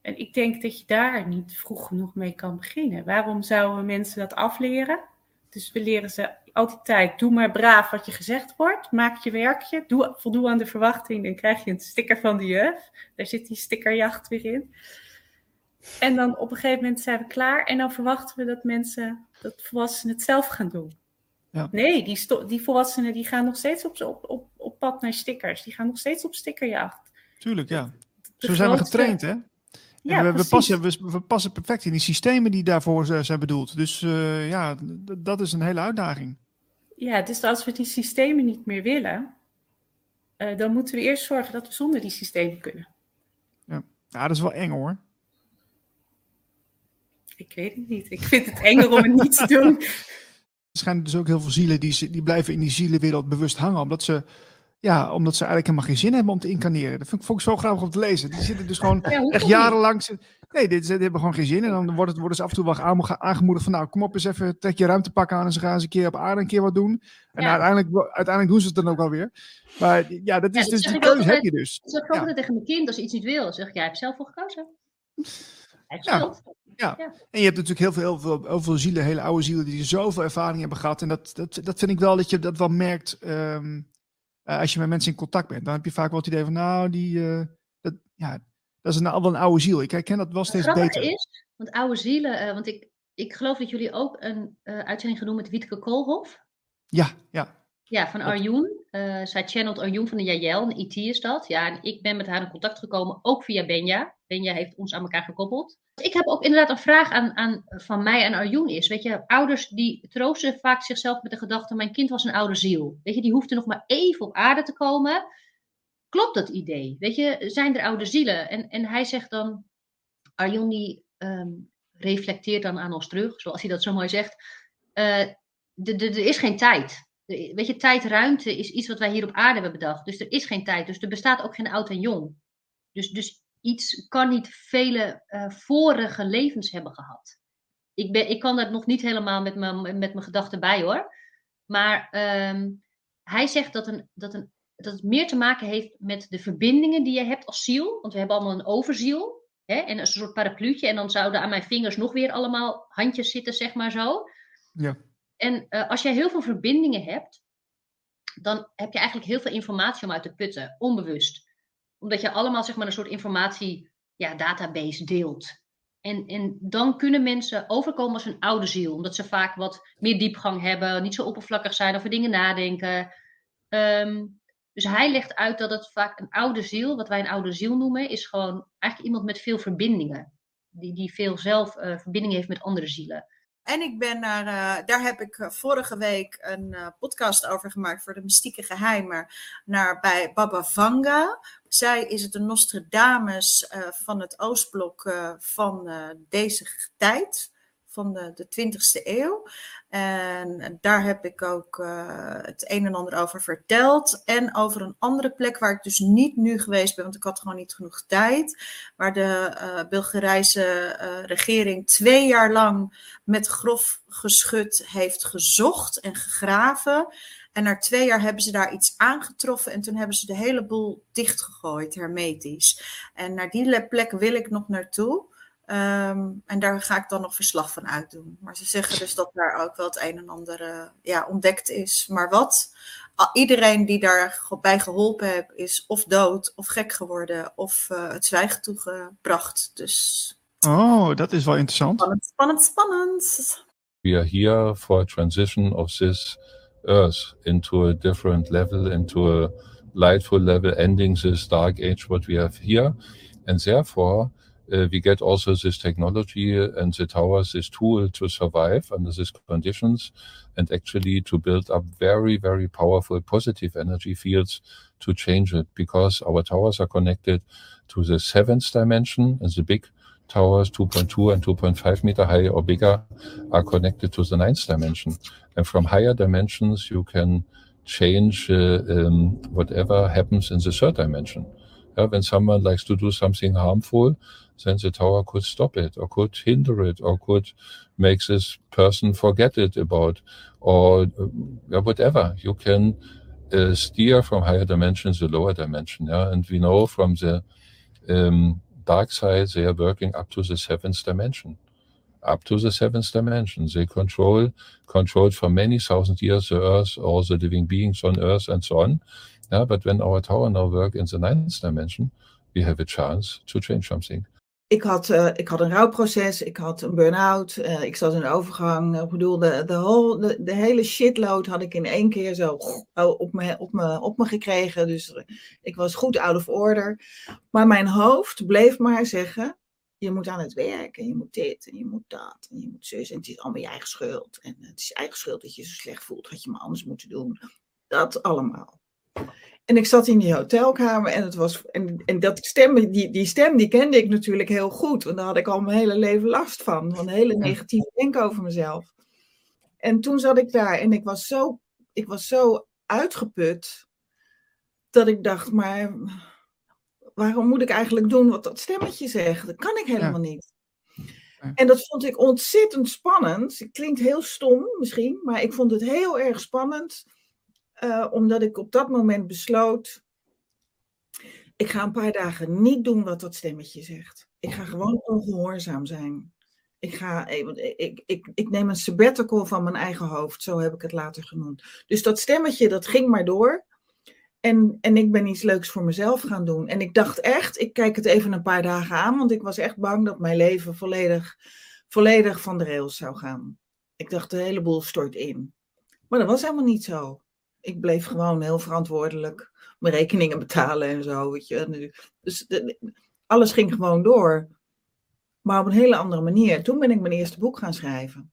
En ik denk dat je daar niet vroeg genoeg mee kan beginnen. Waarom zouden mensen dat afleren? Dus we leren ze altijd tijd, doe maar braaf wat je gezegd wordt. Maak je werkje, doe, voldoe aan de verwachting. Dan krijg je een sticker van de juf. Daar zit die stickerjacht weer in. En dan op een gegeven moment zijn we klaar. En dan verwachten we dat mensen, dat volwassenen het zelf gaan doen. Ja. Nee, die, die volwassenen die gaan nog steeds op, op, op, op pad naar stickers. Die gaan nog steeds op stickerjacht. Tuurlijk, ja. Zo zijn we getraind, hè? Ja, we, we, passen, we, we passen perfect in die systemen die daarvoor zijn bedoeld. Dus eh, ja, dat is een hele uitdaging. Ja, dus als we die systemen niet meer willen, eh, dan moeten we eerst zorgen dat we zonder die systemen kunnen. Ja, ja dat is wel eng hoor. Ik weet het niet. Ik vind het enger om het niet te doen. Er schijnen dus ook heel veel zielen die, die blijven in die zielenwereld bewust hangen, omdat ze, ja, omdat ze eigenlijk helemaal geen zin hebben om te incarneren. Dat vind ik, vond ik zo grappig om te lezen. Die zitten dus gewoon Ja, echt jarenlang. Nee, dit, ze hebben gewoon geen zin. En dan worden ze af en toe wel aangemoedigd van, nou, kom op eens even, trek je ruimtepak aan en ze gaan eens een keer op aarde een keer wat doen. En Ja. uiteindelijk, uiteindelijk doen ze het dan ook wel weer. Maar ja, dat is Ja, dus, zeg die keuze heb je dus. Zeg ik Ja. altijd tegen mijn kind als ze iets niet wil. Zeg ik, jij hebt zelf voor gekozen. Hij heeft Ja. Ja. Ja. en je hebt natuurlijk heel veel, heel veel, heel veel zielen, hele oude zielen, die zoveel ervaring hebben gehad. En dat, dat, dat vind ik wel dat je dat wel merkt ehm, eh, als je met mensen in contact bent. Dan heb je vaak wel het idee van, nou, die, eh, dat, ja, dat is een, wel een oude ziel. Ik herken dat wel steeds Grappig beter. is, want oude zielen, eh, want ik, ik geloof dat jullie ook een uitzending gaan doen met Wietke Koolhof. Ja, ja. Ja, van Arjoen. Eh, zij channelt Arjoen van de Jajel, een IT is dat. Ja, en ik ben met haar in contact gekomen, ook via Benja. Benja heeft ons aan elkaar gekoppeld. Ik heb ook inderdaad een vraag aan, aan, van mij en Arjoen is. Weet je, ouders die troosten vaak zichzelf met de gedachte, mijn kind was een oude ziel. Weet je, die hoeft er nog maar even op aarde te komen. Klopt dat idee? Weet je, zijn er oude zielen? En, en hij zegt dan, Arjoen die ehm, reflecteert dan aan ons terug, zoals hij dat zo mooi zegt. Eh, er is geen tijd. De- Weet je, tijd, ruimte is iets wat wij hier op aarde hebben bedacht. Dus er is geen tijd. Dus er bestaat ook geen oud en jong. Dus, dus iets kan niet vele eh, vorige levens hebben gehad. Ik, ben, ik kan daar nog niet helemaal met mijn, met mijn gedachten bij hoor. Maar ehm, hij zegt dat, een, dat, een, dat het meer te maken heeft met de verbindingen die je hebt als ziel. Want we hebben allemaal een overziel. Hè? En een soort parapluutje. En dan zouden aan mijn vingers nog weer allemaal handjes zitten, zeg maar zo. Ja. En eh, als jij heel veel verbindingen hebt, dan heb je eigenlijk heel veel informatie om uit te putten, onbewust. Omdat je allemaal zeg maar een soort informatie, ja, database deelt. En, en dan kunnen mensen overkomen als een oude ziel, omdat ze vaak wat meer diepgang hebben, niet zo oppervlakkig zijn over dingen nadenken. Ehm, dus hij legt uit dat het vaak een oude ziel, wat wij een oude ziel noemen, is gewoon eigenlijk iemand met veel verbindingen. Die, die veel zelf eh, verbindingen heeft met andere zielen. En ik ben naar, eh, daar heb ik eh, vorige week een eh, podcast over gemaakt voor de mystieke geheimen, naar bij Baba Vanga. Zij is het de Nostradamus eh, van het Oostblok van deze tijd, van de, de 20e eeuw. En daar heb ik ook eh, het een en ander over verteld. En over een andere plek waar ik dus niet nu geweest ben, want ik had gewoon niet genoeg tijd. Waar de eh Bulgarijse eh, regering twee jaar lang met grof geschut heeft gezocht en gegraven. En na twee jaar hebben ze daar iets aangetroffen en toen hebben ze de hele boel dichtgegooid, hermetisch. En naar die le- plek wil ik nog naartoe. Ehm, en daar ga ik dan nog verslag van uitdoen. Maar ze zeggen dus dat daar ook wel het een en ander eh, ja, ontdekt is. Maar wat? Iedereen die daarbij geholpen heeft, is of dood, of gek geworden, of eh, het zwijgen toegebracht. Dus Oh, dat is wel interessant. spannend, spannend, spannend. we are here for a transition of this earth into a different level, into a lightful level, ending this dark age what we have here. And therefore, we get also this technology and the towers, this tool to survive under these conditions and actually to build up very, very powerful positive energy fields to change it because our towers are connected to the seventh dimension and the big towers 2.2 and 2.5 meter high or bigger are connected to the ninth dimension. And from higher dimensions, you can change uh, um, whatever happens in the third dimension. Yeah, when someone likes to do something harmful, then the tower could stop it or could hinder it or could make this person forget it about or uh, whatever. You can uh, steer from higher dimensions to lower dimension. Yeah, and we know from the um, dark side, they are working up to the seventh dimension. Up to the seventh dimension. They control, controlled for many thousand years the earth, all the living beings on earth and so on. Yeah, but when our tower now work in the ninth dimension, we have a chance to change something. Ik had, uh, ik had een rouwproces, ik had een burn-out, uh, ik zat in een overgang. Ik bedoel, de, de, de, de, hele shitload had ik in één keer zo op me, op, me, op me gekregen. Dus ik was goed out of order. Maar mijn hoofd bleef maar zeggen, je moet aan het werk en je moet dit en je moet dat en je moet zus. En het is allemaal je eigen schuld. En het is je eigen schuld dat je je zo slecht voelt, had je maar anders moeten doen. Dat allemaal. En ik zat in die hotelkamer en het was. En, en dat stem, die, die stem die kende ik natuurlijk heel goed. Want daar had ik al mijn hele leven last van. Van hele negatieve denken over mezelf. En toen zat ik daar en ik was zo, ik was zo uitgeput. Dat ik dacht, maar waarom moet ik eigenlijk doen wat dat stemmetje zegt? Dat kan ik helemaal ja. niet. En dat vond ik ontzettend spannend. Het klinkt heel stom misschien, maar ik vond het heel erg spannend uh, omdat ik op dat moment besloot, ik ga een paar dagen niet doen wat dat stemmetje zegt. Ik ga gewoon ongehoorzaam zijn. Ik, ga, ik, ik, ik neem een sabbatical van mijn eigen hoofd, zo heb ik het later genoemd. Dus dat stemmetje, dat ging maar door. En, en ik ben iets leuks voor mezelf gaan doen. En ik dacht echt, ik kijk het even een paar dagen aan, want ik was echt bang dat mijn leven volledig, volledig van de rails zou gaan. Ik dacht, de hele boel stort in. Maar dat was helemaal niet zo ik bleef gewoon heel verantwoordelijk mijn rekeningen betalen en zo. Weet je. Dus de, alles ging gewoon door. Maar op een hele andere manier. Toen ben ik mijn eerste boek gaan schrijven.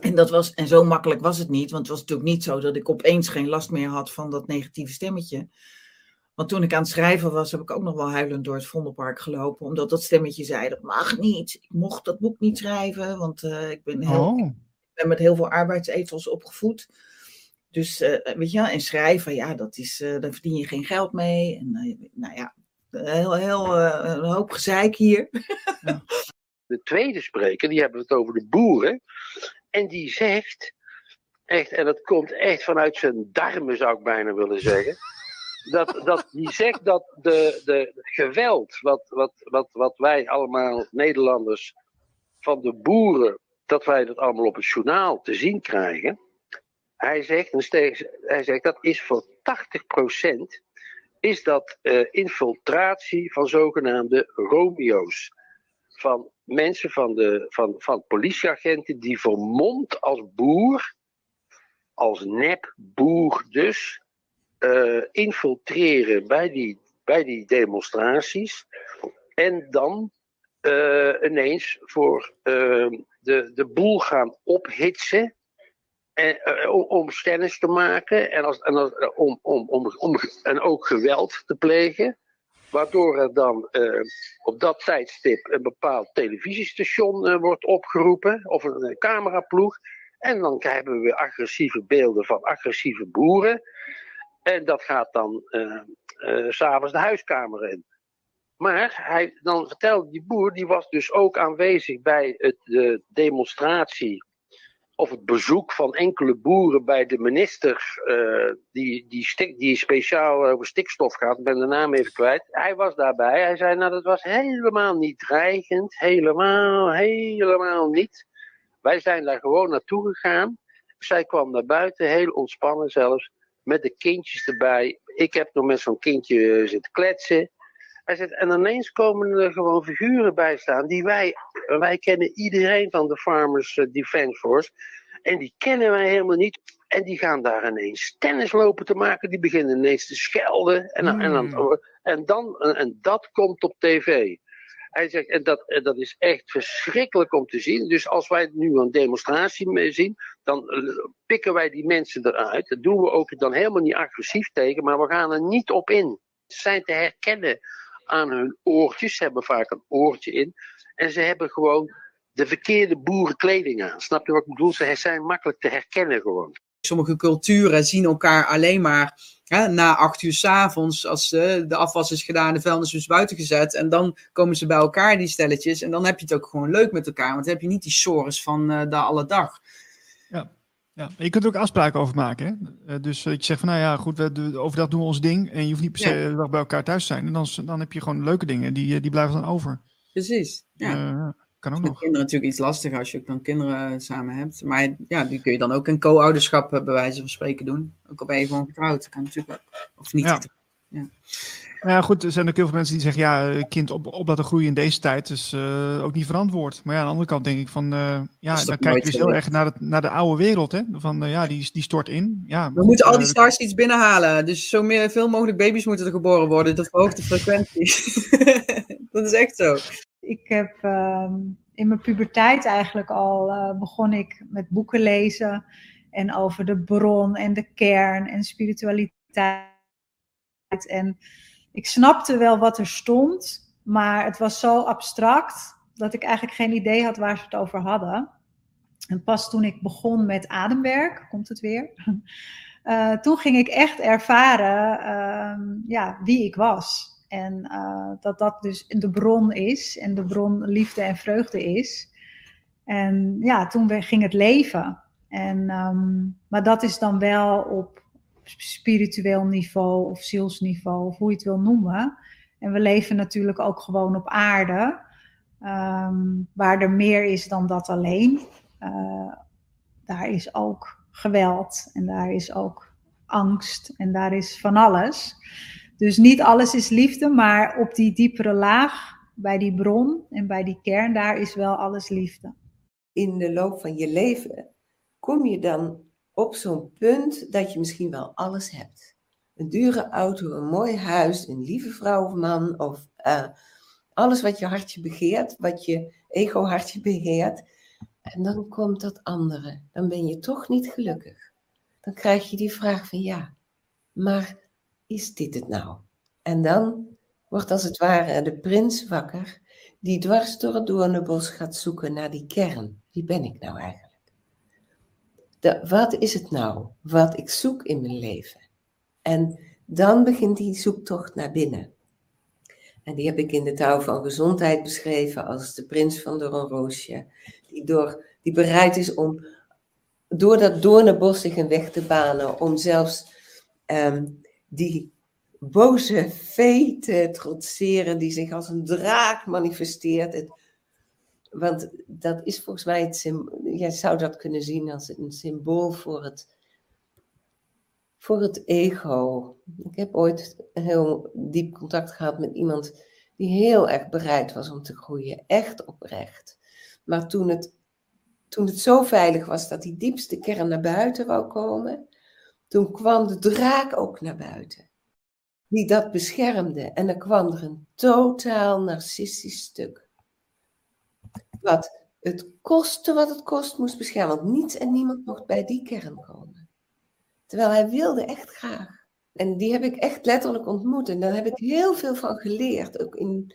En, dat was, en zo makkelijk was het niet, want het was natuurlijk niet zo dat ik opeens geen last meer had van dat negatieve stemmetje. Want toen ik aan het schrijven was, heb ik ook nog wel huilend door het Vondelpark gelopen, omdat dat stemmetje zei: dat mag niet. Ik mocht dat boek niet schrijven, want uh, ik ben, heel, Oh. ik ben met heel veel arbeidsethos opgevoed. Dus uh, weet je, en schrijven, ja, dat is, uh, daar verdien je geen geld mee. En uh, nou ja, heel, heel een hoop gezeik hier. De tweede spreker, die hebben het over de boeren. En die zegt, echt, en dat komt echt vanuit zijn darmen, zou ik bijna willen zeggen. Dat, dat die zegt dat de, de geweld, wat, wat, wat, wat wij allemaal Nederlanders van de boeren, dat wij dat allemaal op het journaal te zien krijgen hij zegt, hij zegt dat is voor 80% is dat uh, infiltratie van zogenaamde Romeo's. Van mensen van, de, van, van politieagenten die vermomd als boer, als nepboer dus, uh, infiltreren bij die, bij die demonstraties. En dan uh, ineens voor de, de boel gaan ophitsen en, om, om stennis te maken en, als, en als, om, om, om, en ook geweld te plegen. Waardoor er dan uh, op dat tijdstip een bepaald televisiestation wordt opgeroepen, of een, cameraploeg. En dan krijgen we agressieve beelden van agressieve boeren. En dat gaat dan s'avonds de huiskamer in. Maar hij, dan vertelde die boer, die was dus ook aanwezig bij het, de demonstratie of het bezoek van enkele boeren bij de minister uh, die, die, stik, die speciaal over stikstof gaat, ik ben de naam even kwijt. Hij was daarbij. Hij zei, nou dat was helemaal niet dreigend. Helemaal, helemaal niet. Wij zijn daar gewoon naartoe gegaan. Zij kwam naar buiten, heel ontspannen zelfs, met de kindjes erbij. Ik heb nog met zo'n kindje zitten kletsen. Hij zegt, en ineens komen er gewoon figuren bij staan die wij, wij kennen iedereen van de Farmers Defence Force. En die kennen wij helemaal niet. En die gaan daar ineens tennis lopen te maken. Die beginnen ineens te schelden. En, dan, en, dan, en, dan, en dat komt op tv. Hij zegt, en dat, en dat is echt verschrikkelijk om te zien. Dus als wij nu een demonstratie mee zien, dan pikken wij die mensen eruit. Dat doen we ook dan helemaal niet agressief tegen, maar we gaan er niet op in. Ze zijn te herkennen aan hun oortjes. Ze hebben vaak een oortje in. En ze hebben gewoon de verkeerde boerenkleding aan. Snap je wat ik bedoel? Ze zijn makkelijk te herkennen gewoon. Sommige culturen zien elkaar alleen maar hè, na acht uur s avonds, als uh, de afwas is gedaan, de vuilnis is buiten gezet. En dan komen ze bij elkaar, die stelletjes. En dan heb je het ook gewoon leuk met elkaar. Want dan heb je niet die sores van uh, de alle dag. Ja. Ja, je kunt er ook afspraken over maken. Hè? Uh, dus je zegt van, nou ja, goed, we, overdag doen we ons ding. En je hoeft niet per se Ja. dag bij elkaar thuis te zijn. En dan, dan heb je gewoon leuke dingen, die, eh, die blijven dan over. Precies. Ja. Eh, kan ook Met nog. kinderen natuurlijk iets lastiger als je ook dan kinderen samen hebt. Maar ja, die kun je dan ook in co-ouderschap eh, bij wijze van spreken doen. Ook al ben je gewoon getrouwd. Dat kan natuurlijk ook. Of niet. Ja. Ja. Maar ja, goed, er zijn ook heel veel mensen die zeggen, ja, een kind op, op laten groeien in deze tijd is eh, ook niet verantwoord. Maar ja, aan de andere kant denk ik van, eh, ja, dan kijk je dus heel erg naar, het, naar de oude wereld, hè. Van, eh, ja, die, die stort in. Ja, We moeten al die eh, stars iets binnenhalen. Dus zo meer, veel mogelijk baby's moeten er geboren worden. Dat verhoogt de frequentie. dat is echt zo. Ik heb ehm, in mijn puberteit eigenlijk al eh, begon ik met boeken lezen en over de bron en de kern en spiritualiteit. En ik snapte wel wat er stond, maar het was zo abstract dat ik eigenlijk geen idee had waar ze het over hadden. En pas toen ik begon met ademwerk, komt het weer, eh, toen ging ik echt ervaren ehm, ja, wie ik was. En eh, dat dat dus de bron is en de bron liefde en vreugde is. En ja, toen ging het leven. En, ehm, maar dat is dan wel op spiritueel niveau of zielsniveau, of hoe je het wil noemen. En we leven natuurlijk ook gewoon op aarde, ehm, waar er meer is dan dat alleen. Eh, daar is ook geweld en daar is ook angst en daar is van alles. Dus niet alles is liefde, maar op die diepere laag, bij die bron en bij die kern, daar is wel alles liefde. in de loop van je leven kom je dan op zo'n punt dat je misschien wel alles hebt. Een dure auto, een mooi huis, een lieve vrouw of man, of eh, alles wat je hartje begeert, wat je ego-hartje begeert. En dan komt dat andere. Dan ben je toch niet gelukkig. Dan krijg je die vraag van ja, maar is dit het nou? En dan wordt als het ware de prins wakker, die dwars door het doornenbos gaat zoeken naar die kern. Wie ben ik nou eigenlijk? De, wat is het nou wat ik zoek in mijn leven? En dan begint die zoektocht naar binnen. En die heb ik in de touw van gezondheid beschreven als de prins van Doornroosje, die, door, die bereid is om door dat doornenbos zich een weg te banen, om zelfs ehm, die boze vee te trotseren, die zich als een draak manifesteert. Want dat is volgens mij het symbool, jij zou dat kunnen zien als een symbool voor het, voor het ego. Ik heb ooit heel diep contact gehad met iemand die heel erg bereid was om te groeien, echt oprecht. Maar toen het, toen het zo veilig was dat die diepste kern naar buiten wou komen, toen kwam de draak ook naar buiten. Die dat beschermde. En dan kwam er een totaal narcistisch stuk. Wat het kostte wat het kost moest beschermen. Want niets en niemand mocht bij die kern komen. Terwijl hij wilde echt graag. En die heb ik echt letterlijk ontmoet. En daar heb ik heel veel van geleerd. Ook in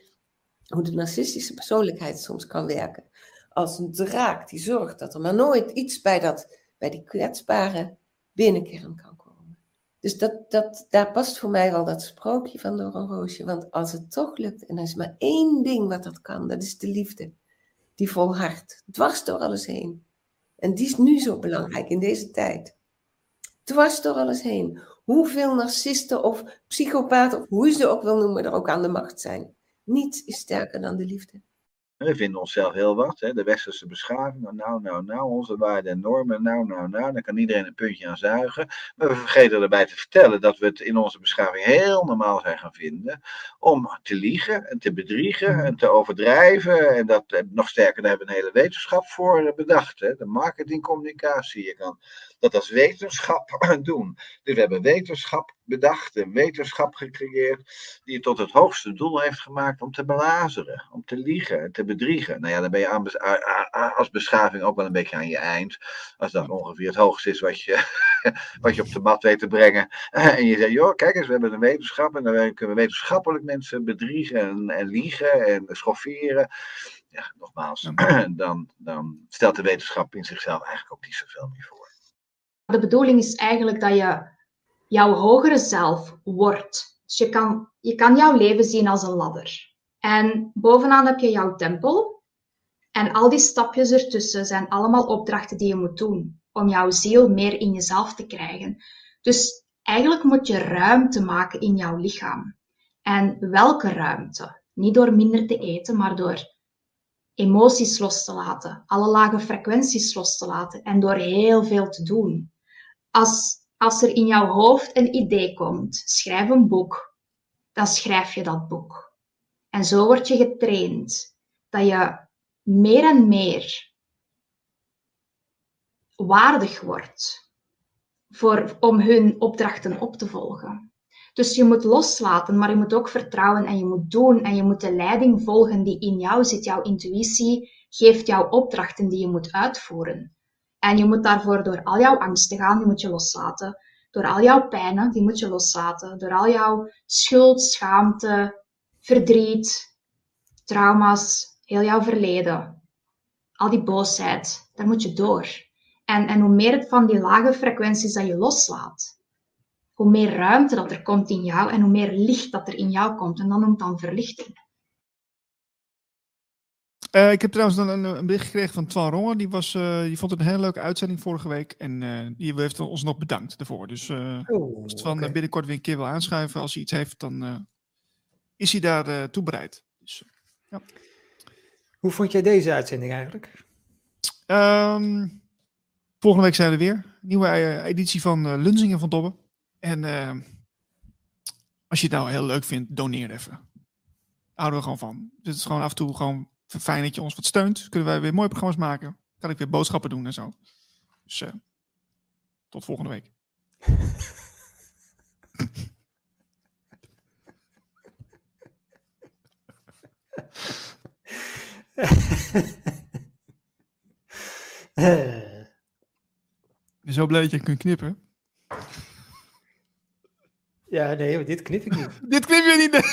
hoe de narcistische persoonlijkheid soms kan werken. Als een draak die zorgt dat er maar nooit iets bij, dat, bij die kwetsbare binnenkern kan komen. Dus dat, dat, daar past voor mij wel dat sprookje van Doornroosje. Want als het toch lukt, en er is maar één ding wat dat kan, dat is de liefde. Die volhardt, dwars door alles heen. En die is nu zo belangrijk in deze tijd. Dwars door alles heen. Hoeveel narcisten of psychopaten, of hoe je ze ook wil noemen, er ook aan de macht zijn. Niets is sterker dan de liefde. We vinden onszelf heel wat, hè? de westerse beschaving, nou, nou, nou, onze waarden en normen, nou, nou, nou, daar kan iedereen een puntje aan zuigen. Maar we vergeten erbij te vertellen dat we het in onze beschaving heel normaal zijn gaan vinden om te liegen en te bedriegen en te overdrijven. En dat, eh, nog sterker, daar hebben we een hele wetenschap voor eh, bedacht. Hè? De marketingcommunicatie, je kan dat als wetenschap doen. Dus we hebben wetenschap bedacht en wetenschap gecreëerd die het tot het hoogste doel heeft gemaakt om te belazeren, om te liegen en te bedriegen. Nou ja, dan ben je aan, als beschaving ook wel een beetje aan je eind. Als dat ongeveer het hoogste is wat je, wat je op de mat weet te brengen. En je zegt, joh, kijk eens, we hebben een wetenschap en dan kunnen we wetenschappelijk mensen bedriegen en, en liegen en schofferen. Ja, nogmaals, dan, dan stelt de wetenschap in zichzelf eigenlijk ook niet zoveel meer voor. De bedoeling is eigenlijk dat je jouw hogere zelf wordt. Dus je kan, je kan jouw leven zien als een ladder. En bovenaan heb je jouw tempel. En al die stapjes ertussen zijn allemaal opdrachten die je moet doen. om jouw ziel meer in jezelf te krijgen. Dus eigenlijk moet je ruimte maken in jouw lichaam. En welke ruimte? Niet door minder te eten, maar door emoties los te laten, alle lage frequenties los te laten en door heel veel te doen. Als, als er in jouw hoofd een idee komt, schrijf een boek, dan schrijf je dat boek. En zo word je getraind dat je meer en meer waardig wordt voor, om hun opdrachten op te volgen. Dus je moet loslaten, maar je moet ook vertrouwen en je moet doen en je moet de leiding volgen die in jou zit. Jouw intuïtie geeft jou opdrachten die je moet uitvoeren. En je moet daarvoor door al jouw angsten gaan, die moet je loslaten. Door al jouw pijnen, die moet je loslaten. Door al jouw schuld, schaamte, verdriet, trauma's, heel jouw verleden, al die boosheid, daar moet je door. En, en hoe meer het van die lage frequenties dat je loslaat, hoe meer ruimte dat er komt in jou en hoe meer licht dat er in jou komt. En dan noemt dan verlichting. Uh, ik heb trouwens dan een, een, bericht gekregen van Twan Rongen. Die, was, uh, die vond het een hele leuke uitzending vorige week. En uh, die heeft ons nog bedankt daarvoor. Dus oh, als Twan okay. binnenkort weer een keer wil aanschuiven, als hij iets heeft, dan is hij daar toe bereid. Dus, ja. Hoe vond jij deze uitzending eigenlijk? Um, volgende week zijn we weer. Nieuwe editie van Lunzingen van Dobben. En als je het nou heel leuk vindt, doneer even. Houden we gewoon van. Het is gewoon af en toe gewoon fijn dat je ons wat steunt. Kunnen wij weer mooie programma's maken. Kan ik weer boodschappen doen en zo. Dus uh, tot volgende week. Ik ben zo blij dat je kunt knippen. Ja, nee, dit knip ik niet. dit knip je niet.